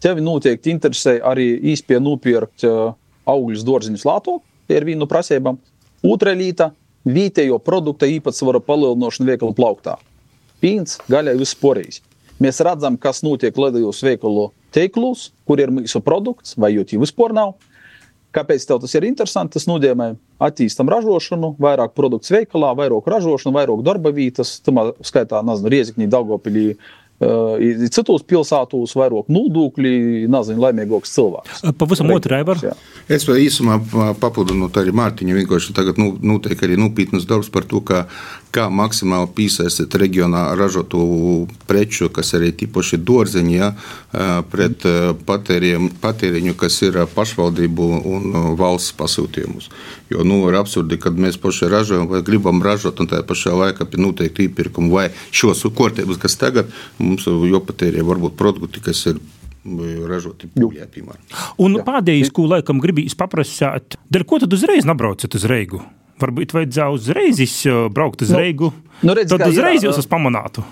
Tevi noteikti interesē arī īspēja nopirkt augļus, dārziņus lāto, tie ir viena no prasībām. Otra līta - vietējo produkta īpatsvara palielināšana veikalu plauktā. Pīns, gaļai viss porīs. Mēs redzam, kas notiek Latvijas veikalu tīklus, kur ir mūsu produkts, vai jau vispār nav. Kāpēc tev tas ir interesanti? Tas nozīmē, attīstam ražošanu, vairāk produktu veikalā, vairāk ražošanu, vairāk darba vietas, tā skaitā, nezinu, Riezikņī, Daugopilī, Uh, citos pilsētos vairāk nodokļi, nezinu, laimīgāks cilvēks. Pavisam otrā var. Es vēl īsumā papildinot arī Mārtiņu, vienkārši tagad nu, notiek arī nopietnas darbs par to, kā, kā maksimāli piesaistīt reģionā ražotu preču, kas arī tīpaši dārzeņi, ja, pret patēriņu, kas ir pašvaldību un valsts pasūtījumus. Jo nu, ir absurdi, kad mēs paši ražojam vai gribam ražot, un tajā pašā laikā pie noteikti iepirkumu vai šos kārtības, kas tagad mums jāpatērē varbūt produkti, kas ir ražoti Polijā, piemēram. Un pēdējais, ko laikam gribīs paprasāt, dēļ ko tad uzreiz nebraucat uz Reigu? Varbūt vajadzēja uzreiz braukt uz nu, Reigu, nu, redz, tad uzreiz jā, jūs esat pamanātu.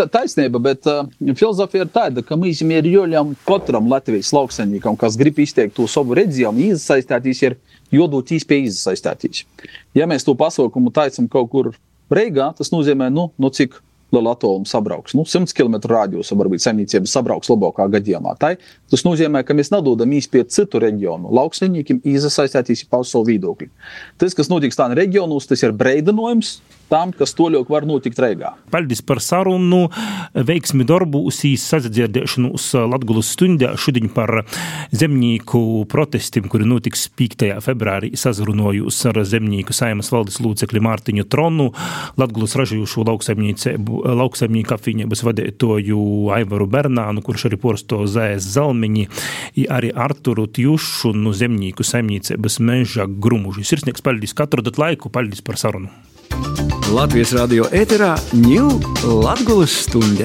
Taisnība, bet uh, filozofija ir tāda, ka mēs ir jāļauj katram Latvijas lauksaimniekam, kas grib izteikt to savu redzējumu, iesaistīties, ir jādod īspēja iesaistīties. Ja mēs to pasaukumu taisam kaut kur Reigā, tas nozīmē, nu, nu cik lielu attālumu sabrauks. Nu, 100 km radiusā varbūt saimniecība sabrauks labākā gadījumā. Tai, tas nozīmē, ka mēs nedodam īstenībā citu reģionu lauksaimniekiem iesaistīties į pasaulio viedokļi. Tas, kas notiks tādā reģionos, tas ir breidinājums tam, kas toļok var notikt Reigā. Paldies par sarunu, veiksmi darbūsīs, sadzirdēšanos Latgulas stundē šodien par zemnieku protestiem, kuri notiks 5. februārī sazrunojus ar zemnieku saimas valdes lūcekļu Mārtiņu Tronu, Latgulas ražojušo lauksaimnieku apvienības vadētoju Aivaru Bernānu, kurš arī porsto Zēs Zalmiņi, arī Arturu Tjušu no zemnieku saimniecības meža grumuži. Sirsnieks paldies katru dat laiku, paldies par sarunu. Latvijas radio ēterā ņūl Latgulas stunde.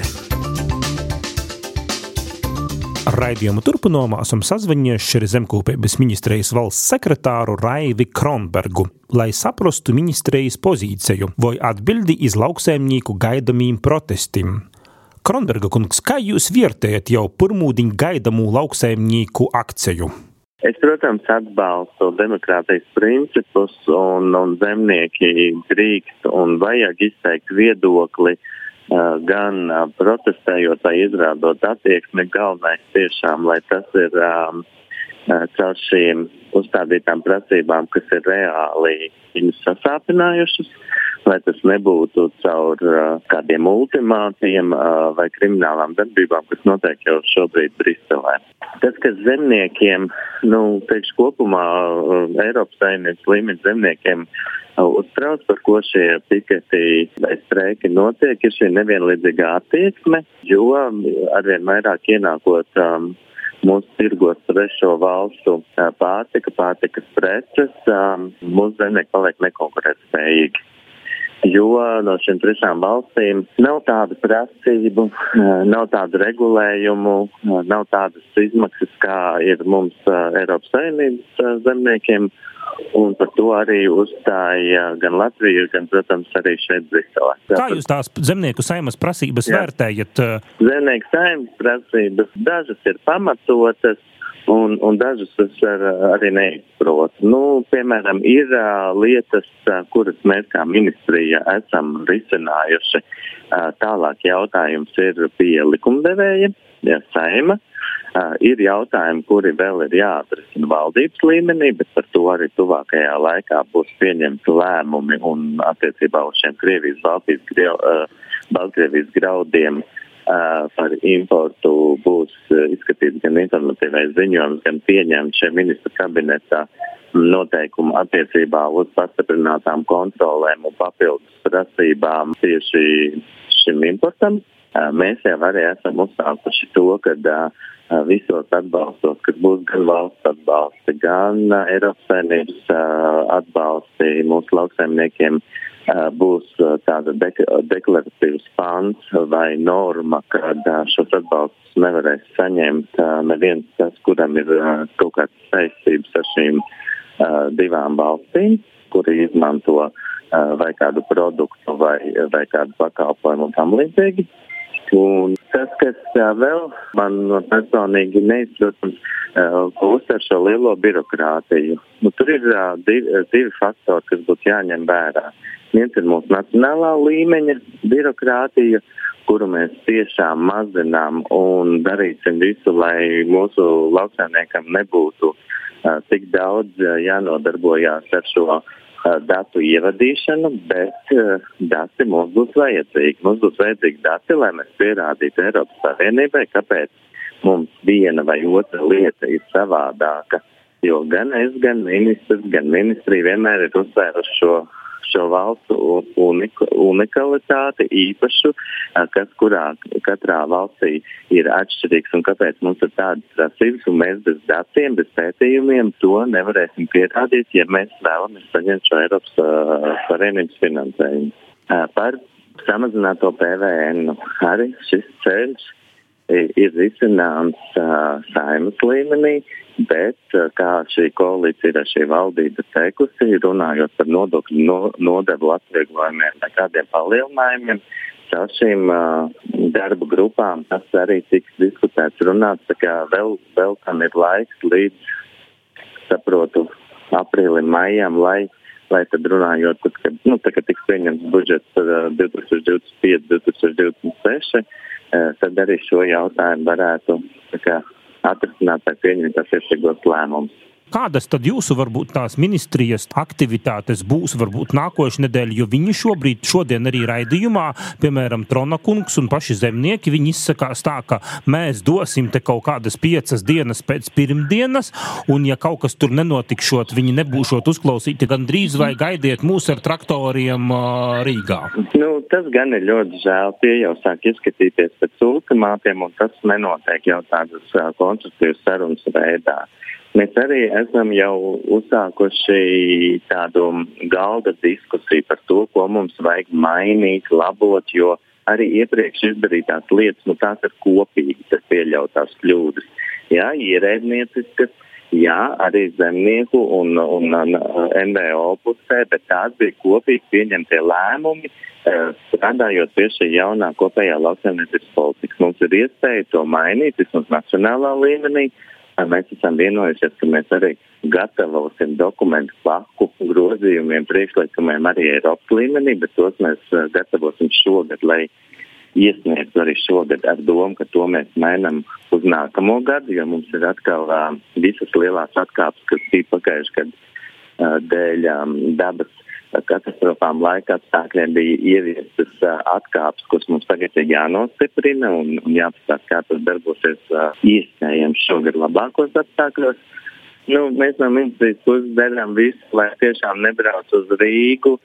Raidījumu turpinājumā esam sazvanījuši ar Zemkopības ministrijas valsts sekretāru Raivi Kronbergu, lai saprastu ministrijas pozīciju vai atbildi iz lauksēmnieku gaidamīm protestiem. Kronberga kungs, kā jūs vērtējat jau pirmūdiņ gaidamū lauksēmnieku akciju? Es, protams, atbalstu demokrātijas principus, un, un zemnieki drīkst un vajag izteikt viedokli uh, gan uh, protestējot vai izrādot attieksmi. Galvenais tiešām, lai tas ir um, caur šīm uzstādītām prasībām, kas ir reāli viņus sasāpinājušas, lai tas nebūtu caur uh, kādiem ultimātiem uh, vai kriminālām darbībām, kas notiek jau šobrīd Briselē. Tas, kas zemniekiem, nu, teikšu kopumā uh, Eiropas saimniecības līmeņa zemniekiem uh, uztrauc, par ko šie piketi vai streiki notiek, ir šī nevienlīdzīgā attieksme, jo arvien vairāk ienākot um, mūsu tirgos trešo valstu uh, pārtika, pārtikas preces, um, mūsu zemnieki paliek nekonkurētspējīgi jo no šīm trešām valstīm nav tādu prasību, eh, nav tādu regulējumu, eh, nav tādas izmaksas, kā ir mums eh, Eiropas Savienības zemniekiem. Un par to arī uzstāja gan Latvija, gan, protams, arī šeit Briselē. Kā jūs tās zemnieku saimas prasības Jā. vērtējat? Zemnieku saimas prasības dažas ir pamatotas, Un, un dažas es ar, arī neizprotu. Nu, piemēram, ir uh, lietas, uh, kuras mēs kā ministrija esam risinājuši. Uh, tālāk jautājums ir pie likumdevēja, ja saima. Uh, ir jautājumi, kuri vēl ir jāatrisina valdības līmenī, bet par to arī tuvākajā laikā būs pieņemti lēmumi un attiecībā uz šiem Krievijas, Baltijas, Grau, uh, Baltkrievijas graudiem uh, par importu būs izskatīts gan informatīvais ziņojums, gan pieņemts šajā ministra kabinetā noteikumu attiecībā uz pastiprinātām kontrolēm un papildus prasībām tieši šim importam. Mēs jau arī esam uzsākuši to, ka visos atbalstos, kas būs gan valsts atbalsti, gan Eiropas saimnības atbalsti mūsu lauksaimniekiem, būs tāda dek deklaratīvs pants vai norma, kad šos atbalstus nevarēs saņemt neviens tas, kuram ir kaut kādas saistības ar šīm divām valstīm, kuri izmanto vai kādu produktu vai, vai kādu pakalpojumu un tam līdzīgi. Un tas, kas vēl man personīgi neizprotams, ko uztver šo lielo birokrātiju, nu, tur ir divi, divi faktori, kas būtu jāņem vērā. Viens ir mūsu nacionālā līmeņa birokrātija, kuru mēs tiešām mazinām un darīsim visu, lai mūsu lauksaimniekam nebūtu uh, tik daudz uh, jānodarbojās ar šo datu ievadīšanu, bet uh, dati mums būs vajadzīgi. Mums būs vajadzīgi dati, lai mēs pierādītu Eiropas Savienībai, kāpēc mums viena vai otra lieta ir savādāka. Jo gan es, gan ministrs, gan ministrija vienmēr ir uzsvēruši šo šo valstu unika, unikalitāti, īpašu, kas kurā katrā valstī ir atšķirīgs un kāpēc mums ir tādas prasības, mēs bez datiem, bez pētījumiem to nevarēsim pierādīt, ja mēs vēlamies saņemt šo Eiropas uh, Savienības finansējumu. Uh, par samazināto PVN arī šis ceļš ir risināms uh, saimas līmenī, bet kā šī koalīcija ir šī valdība teikusi, runājot par nodokļu no, nodevu atvieglojumiem vai kādiem palielinājumiem, caur šīm uh, darba grupām tas arī tiks diskutēts, runāts, vēl, vēl tam ir laiks līdz, saprotu, aprīlim, maijam, lai lai tad runājot, tad, kad, nu, tā, kad tiks pieņemts budžets uh, 2025, 2026, uh, tad arī šo jautājumu varētu atrisināt vai pieņemt attiecīgos lēmumus. Kādas tad jūsu varbūt tās ministrijas aktivitātes būs varbūt nākošais nedēļa, jo viņi šobrīd, šodien arī raidījumā, piemēram, Trona kungs un paši zemnieki, viņi izsakās tā, ka mēs dosim te kaut kādas piecas dienas pēc pirmdienas, un ja kaut kas tur nenotikšot, viņi nebūšot uzklausīti gan drīz vai gaidiet mūs ar traktoriem uh, Rīgā. Nu, tas gan ir ļoti žēl, tie jau sāk izskatīties pēc ultimātiem, un tas nenotiek jau tādas uh, konstruktīvas sarunas veidā. Mēs arī esam jau uzsākuši tādu galda diskusiju par to, ko mums vajag mainīt, labot, jo arī iepriekš izdarītās lietas, nu tās ir kopīgi, tas pieļautās kļūdas. Jā, ierēdnieciskas, jā, arī zemnieku un, un, un NVO pusē, bet tās bija kopīgi pieņemtie lēmumi, strādājot pie šī jaunā kopējā lauksaimniecības politikas. Mums ir iespēja to mainīt vismaz nacionālā līmenī mēs esam vienojušies, ka mēs arī gatavosim dokumentu paku grozījumiem, priekšlikumiem arī Eiropas līmenī, bet tos mēs uh, gatavosim šogad, lai iesniegtu arī šogad ar domu, ka to mēs mainām uz nākamo gadu, jo mums ir atkal uh, visas lielās atkāpes, kas bija pagājuši gadu uh, dēļ um, dabas katastrofām laika apstākļiem bija ieviestas uh, atkāpes, kuras mums tagad ir jānostiprina un, un jāpastāsta, kā tas darbosies uh, iespējams šogad labākos apstākļos. Nu, mēs no ministrijas puses darām visu, lai tiešām nebrauc uz Rīgu.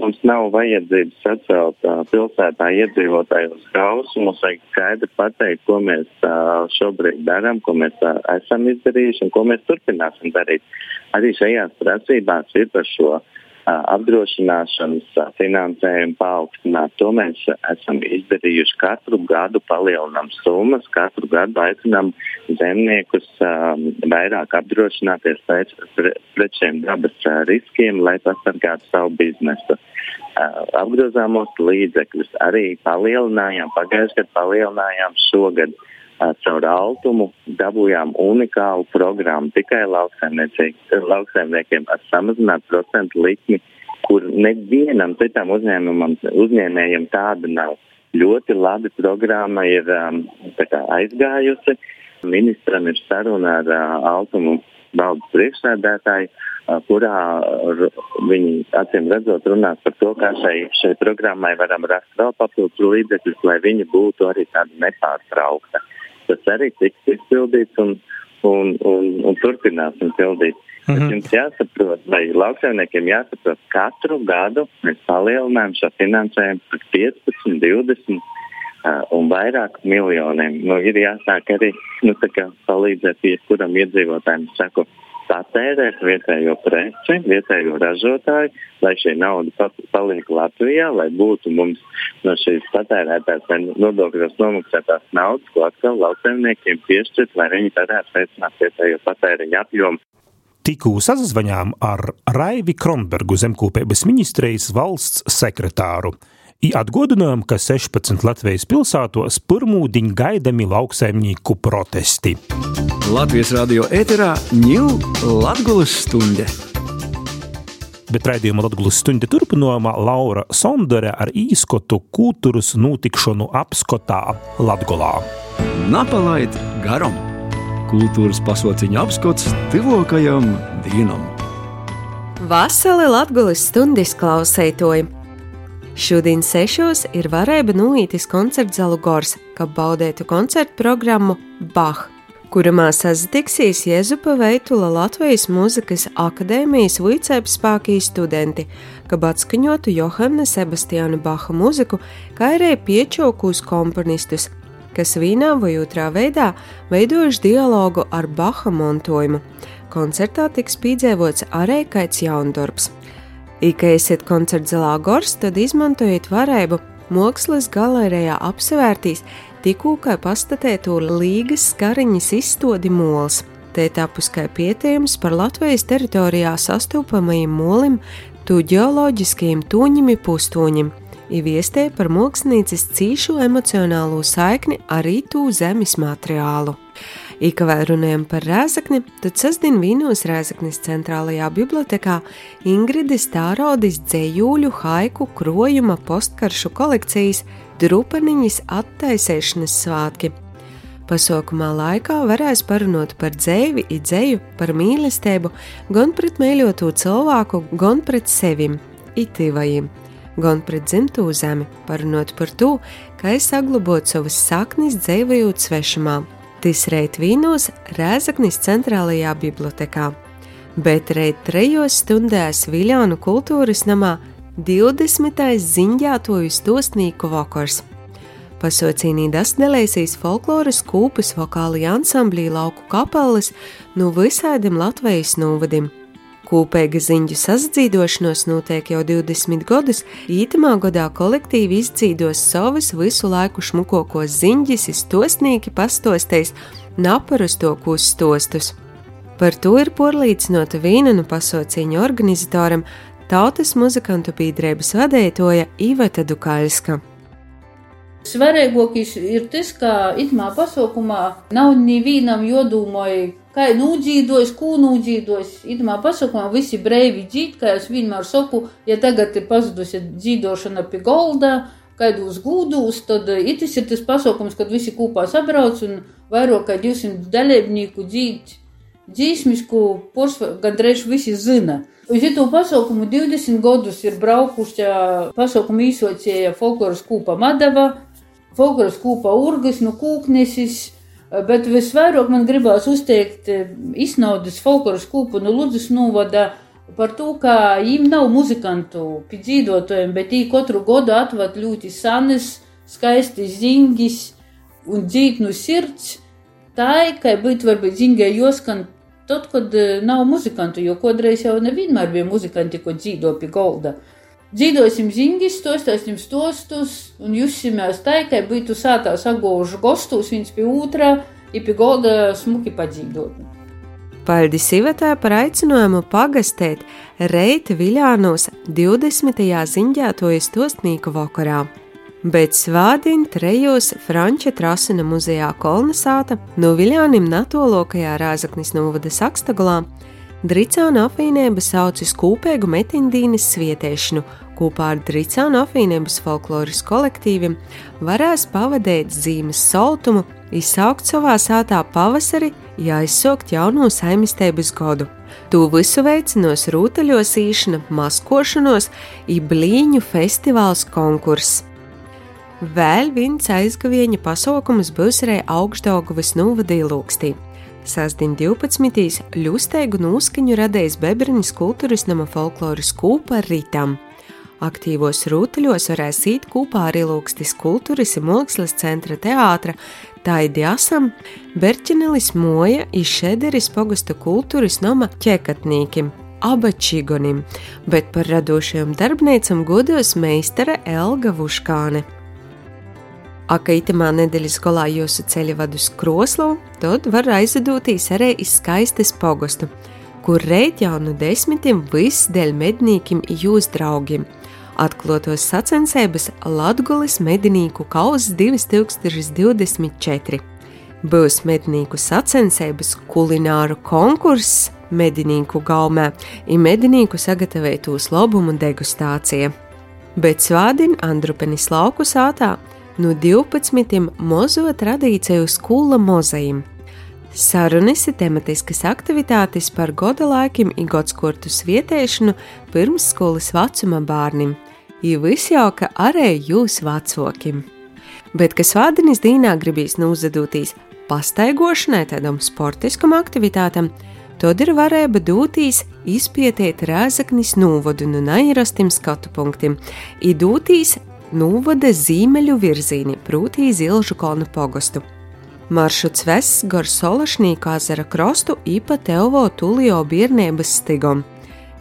Mums nav vajadzības sacelt uh, pilsētā iedzīvotājus hausu. Mums vajag skaidri pateikt, ko mēs uh, šobrīd darām, ko mēs uh, esam izdarījuši un ko mēs turpināsim darīt. Arī šajās prasībās ir par šo uh, apdrošināšanas finansējumu paaugstināt. To mēs esam izdarījuši katru gadu, palielinām summas, katru gadu aicinām zemniekus vairāk apdrošināties pret, pret šiem dabas riskiem, lai pasargātu savu biznesu. Apgrozāmos līdzekļus arī palielinājām, pagājušajā gadā palielinājām šogad caur Altumu dabūjām unikālu programmu tikai lauksaimniekiem ar samazinātu procentu likmi, kur nevienam citam uzņēmējam tāda nav. Ļoti labi programma ir um, aizgājusi. Ministram ir saruna ar uh, Altumu valdes priekšsēdētāju, uh, kurā viņi acīm redzot runās par to, kā šai, šai programmai varam rast vēl papildus līdzekļus, lai viņa būtu arī tāda nepārtraukta tas arī tiks izpildīts un, un, un, un turpināsim pildīt. Mm -hmm. Jums jāsaprot, vai lauksaimniekiem jāsaprot, katru gadu mēs palielinājam šo finansējumu par 15, 20 uh, un vairāk miljoniem. Nu, ir jāsāk arī nu, palīdzēt jebkuram iedzīvotājiem. Saku, patērēt vietējo preci, vietējo ražotāju, lai šī nauda paliek Latvijā, lai būtu mums no šīs patērētās nodokļos nomaksātās naudas, ko atkal lauksaimniekiem piešķirt, lai viņi varētu veicināt vietējo patēriņu apjomu. Tikko sazvanījām ar Raivi Kronbergu zemkopības ministrijas valsts sekretāru. I atgādinājām, ka 16 Latvijas pilsētos pirmūdiņ gaidami lauksaimnieku protesti. Latvijas radio ēterā ņūl Latgulas stunde. Bet raidījuma Latvijas stunde turpinājumā Laura Sondere ar īskotu kultūras notikšanu apskotā Latgolā. Napalaid garam! Kultūras pasauciņa apskots tuvākajam dienam! Vasarī Latvijas stundas klausētoji! Šodien sešos ir varēja nūītis koncerts Zalu Gors, kā baudētu koncertu programmu Bach, kuramā sazitiksīs Jēzupa Veitula Latvijas mūzikas akadēmijas vicēpspākī studenti, kā atskaņotu Johana Sebastiāna Baha mūziku, kā arī piečokus komponistus, kas vīnā vai otrā veidā veidojuši dialogu ar Baha montojumu. Koncertā tiks piedzīvots arī Kaits Jaundorps. Ja esat koncerta Zelā Gors, tad izmantojiet varēbu mākslas galerijā apsevērtīs kā pastatēto līgas skariņas izstodi mols. Te tapus kā pietējums par Latvijas teritorijā sastopamajiem molim, tu ģeoloģiskajiem tūņiem pustoņiem, ieviestē par mākslinieces cīšu emocionālo saikni ar rītu zemes materiālu. Ikavē runājam par Rēzakni, tad sasdien vīnos Rēzaknis centrālajā bibliotekā Ingrides Tārodis dzējūļu haiku krojuma postkaršu kolekcijas Drupaniņas attaisēšanas svātki. Pasaukumā laikā varēs parunot par dzēvi, idzēju, par mīlestību, gan pret mīļoto cilvēku, gan pret sevim, itīvajiem, gan pret dzimto zemi, parunot par to, kā saglabāt savas saknes dzēvējot svešumā. Tas reit vīnos Rēzaknis centrālajā bibliotekā, bet reit trejos stundās Viljānu kultūras namā 20. ziņģētoju stosnīku vakars. Pasaucīnī dasnelēsīs folkloras kūpes vokāli ansamblī lauku kapeles no visādiem Latvijas novadim. Kūpēga ziņu sasdzīdošanos notiek jau 20 gadus, ītamā gadā kolektīvi izdzīdos savas visu laiku šmukokos ziņģis, iztosnīgi pastostēs, naparusto kustostus. Par to ir porlīdzinota Vīnanu pasaucīņu organizatoram, tautas muzikantu biedrības vadētoja Iveta Dukaļska. Svarīgākais ir tas, ka itmā pasaukumā nav nevienam jodomai, kā nūdzīdos, ko nūdzīdos. Itmā pasaukumā visi brīvi dzīt, kā es vienmēr saku, ja tagad ir pazudusi dzīdošana pie golda, kaidos gūdūs, tad itis ir tas pasaukums, kad visi kopā sabrauc un vairāk kā 200 dalībnieku dzīt dzīsmis, ko gandrīz visi zina. Uz šo pasaukumu 20 gadus ir braukuši pasaukumu īsocēja folkloras kūpa Madava, folkloras kūpa Urgas, nu Kūknesis, bet visvairāk man gribās uzteikt iznaudas folkloras kūpu no Ludzas novada par to, ka viņiem nav muzikantu pie dzīvotājiem, bet viņi katru gadu atvad ļoti sanes, skaisti zingis un dzīt no sirds. Tā ka būt varbūt zingai joskan tad, kad nav muzikantu, jo kodreiz jau nevienmēr bija muzikanti, ko dzīvo pie golda. Dzīvosim zingus, stostāsim stostus un jusimies tā, ka būtu sātā sagūžu gostus viens pie otrā, ir pie golda smuki padzīvot. Paldies Ivetē par aicinājumu pagastēt Reita Viļānos 20. ziņģētojas tostnīku vakarā. Bet svādien trejos Franča Trasina muzejā Kolnesāta no Viļānim natolokajā Rāzaknis novada Sakstagulā Dricāna apvienība saucis kūpēgu metindīnas svietēšanu, kopā ar Dricāna apvienības folkloras kolektīviem varēs pavadīt zīmes soltumu, izsaukt savā sātā pavasari, jāizsaukt jauno saimistības godu. To visu veicinos rūtaļosīšana, maskošanos, iblīņu festivāls konkurss. Vēl viens aizgavieņa pasaukums būs arī augstdaugavas novadīja lūkstī. Sasdien 12. ļusteigu nūskaņu radījis Bebriņas kultūras nama folkloras kūpa Rītam. Aktīvos rūtaļos varēs īt kopā arī Lūkstis kultūras un mākslas centra teātra, Taidi Asam, Berķinelis Moja iz Šederis pogastu kultūras nama ķekatnīkim, abačigonim, bet par radošajam darbniecam godos meistara Elga Vuškāne. Aka itamā nedēļas galā jūsu ceļa vadu uz Kroslu, tad var aizvedūtīs arī iz skaistes pogostu, kur reit jau no desmitiem viss dēļ mednīkim jūs draugiem. Atklotos sacensības Latgulis medinīku kausa 2024. Būs mednīku sacensības kulināru konkurss medinīku gaumē, ir medinīku sagatavotos lobumu degustācija. Bet svādin Andrupenis lauku sātā no 12 mozo tradīciju skolu mozajiem. Sarunas ir tematiskas aktivitātes par goda laikiem un godskortu svietēšanu pirmsskolas vecuma bērniem, jo visjauka arī jūs vecokim. Bet kas vārdinis dīnā gribīs nūzadūtīs pastaigošanai, tādam sportiskam aktivitātam, tad ir varēja dūtīs izpietiet rēzaknis nūvodu no nairastim skatu punktiem, idūtīs novada zīmeļu virzīni, prūtī Zilžu kalnu pogostu. Maršruts vests gar Solašnīku ezera krostu īpa Teovo Tulio biernības stigom.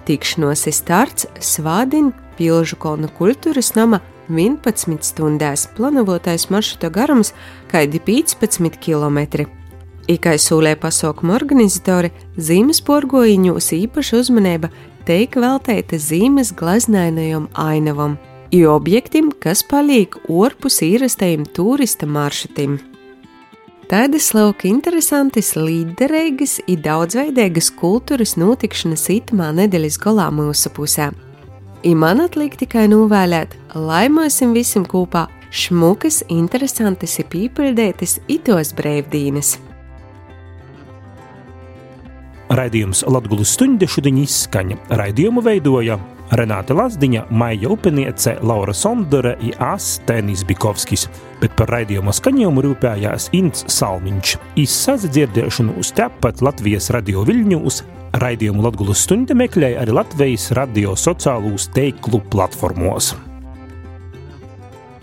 Tikšanos ir starts Svādin Pilžu kalnu kultūras nama 11 stundās, plānotais maršruta garums kaidi 15 km. Ikai sūlē pasaukuma organizatori zīmes porgojiņos īpaša uzmanība teik veltēta zīmes glaznainajam ainavam – i objektim, kas paliek orpus īrastajiem turista maršrutim. Tādas lauka interesantas, līderīgas un daudzveidīgas kultūras notikšanas itamā nedēļas galā mūsu pusē. I man atliek tikai novēlēt, lai mēs visam kopā šmukas, interesantas pīpildētas itos brīvdienas. Raidījums Latvijas stunde šodien izskaņa. Raidījumu veidoja Renāte Lazdiņa, Maija Upeniece, Laura Sondere un Astenis Bikovskis, bet par raidījumu skaņojumu rūpējās Ints Salmiņš. Izsazi dzirdēšanu uz tepat Latvijas radio Viļņūs, raidījumu Latvijas stunde meklēja arī Latvijas radio sociālūs teiklu platformos.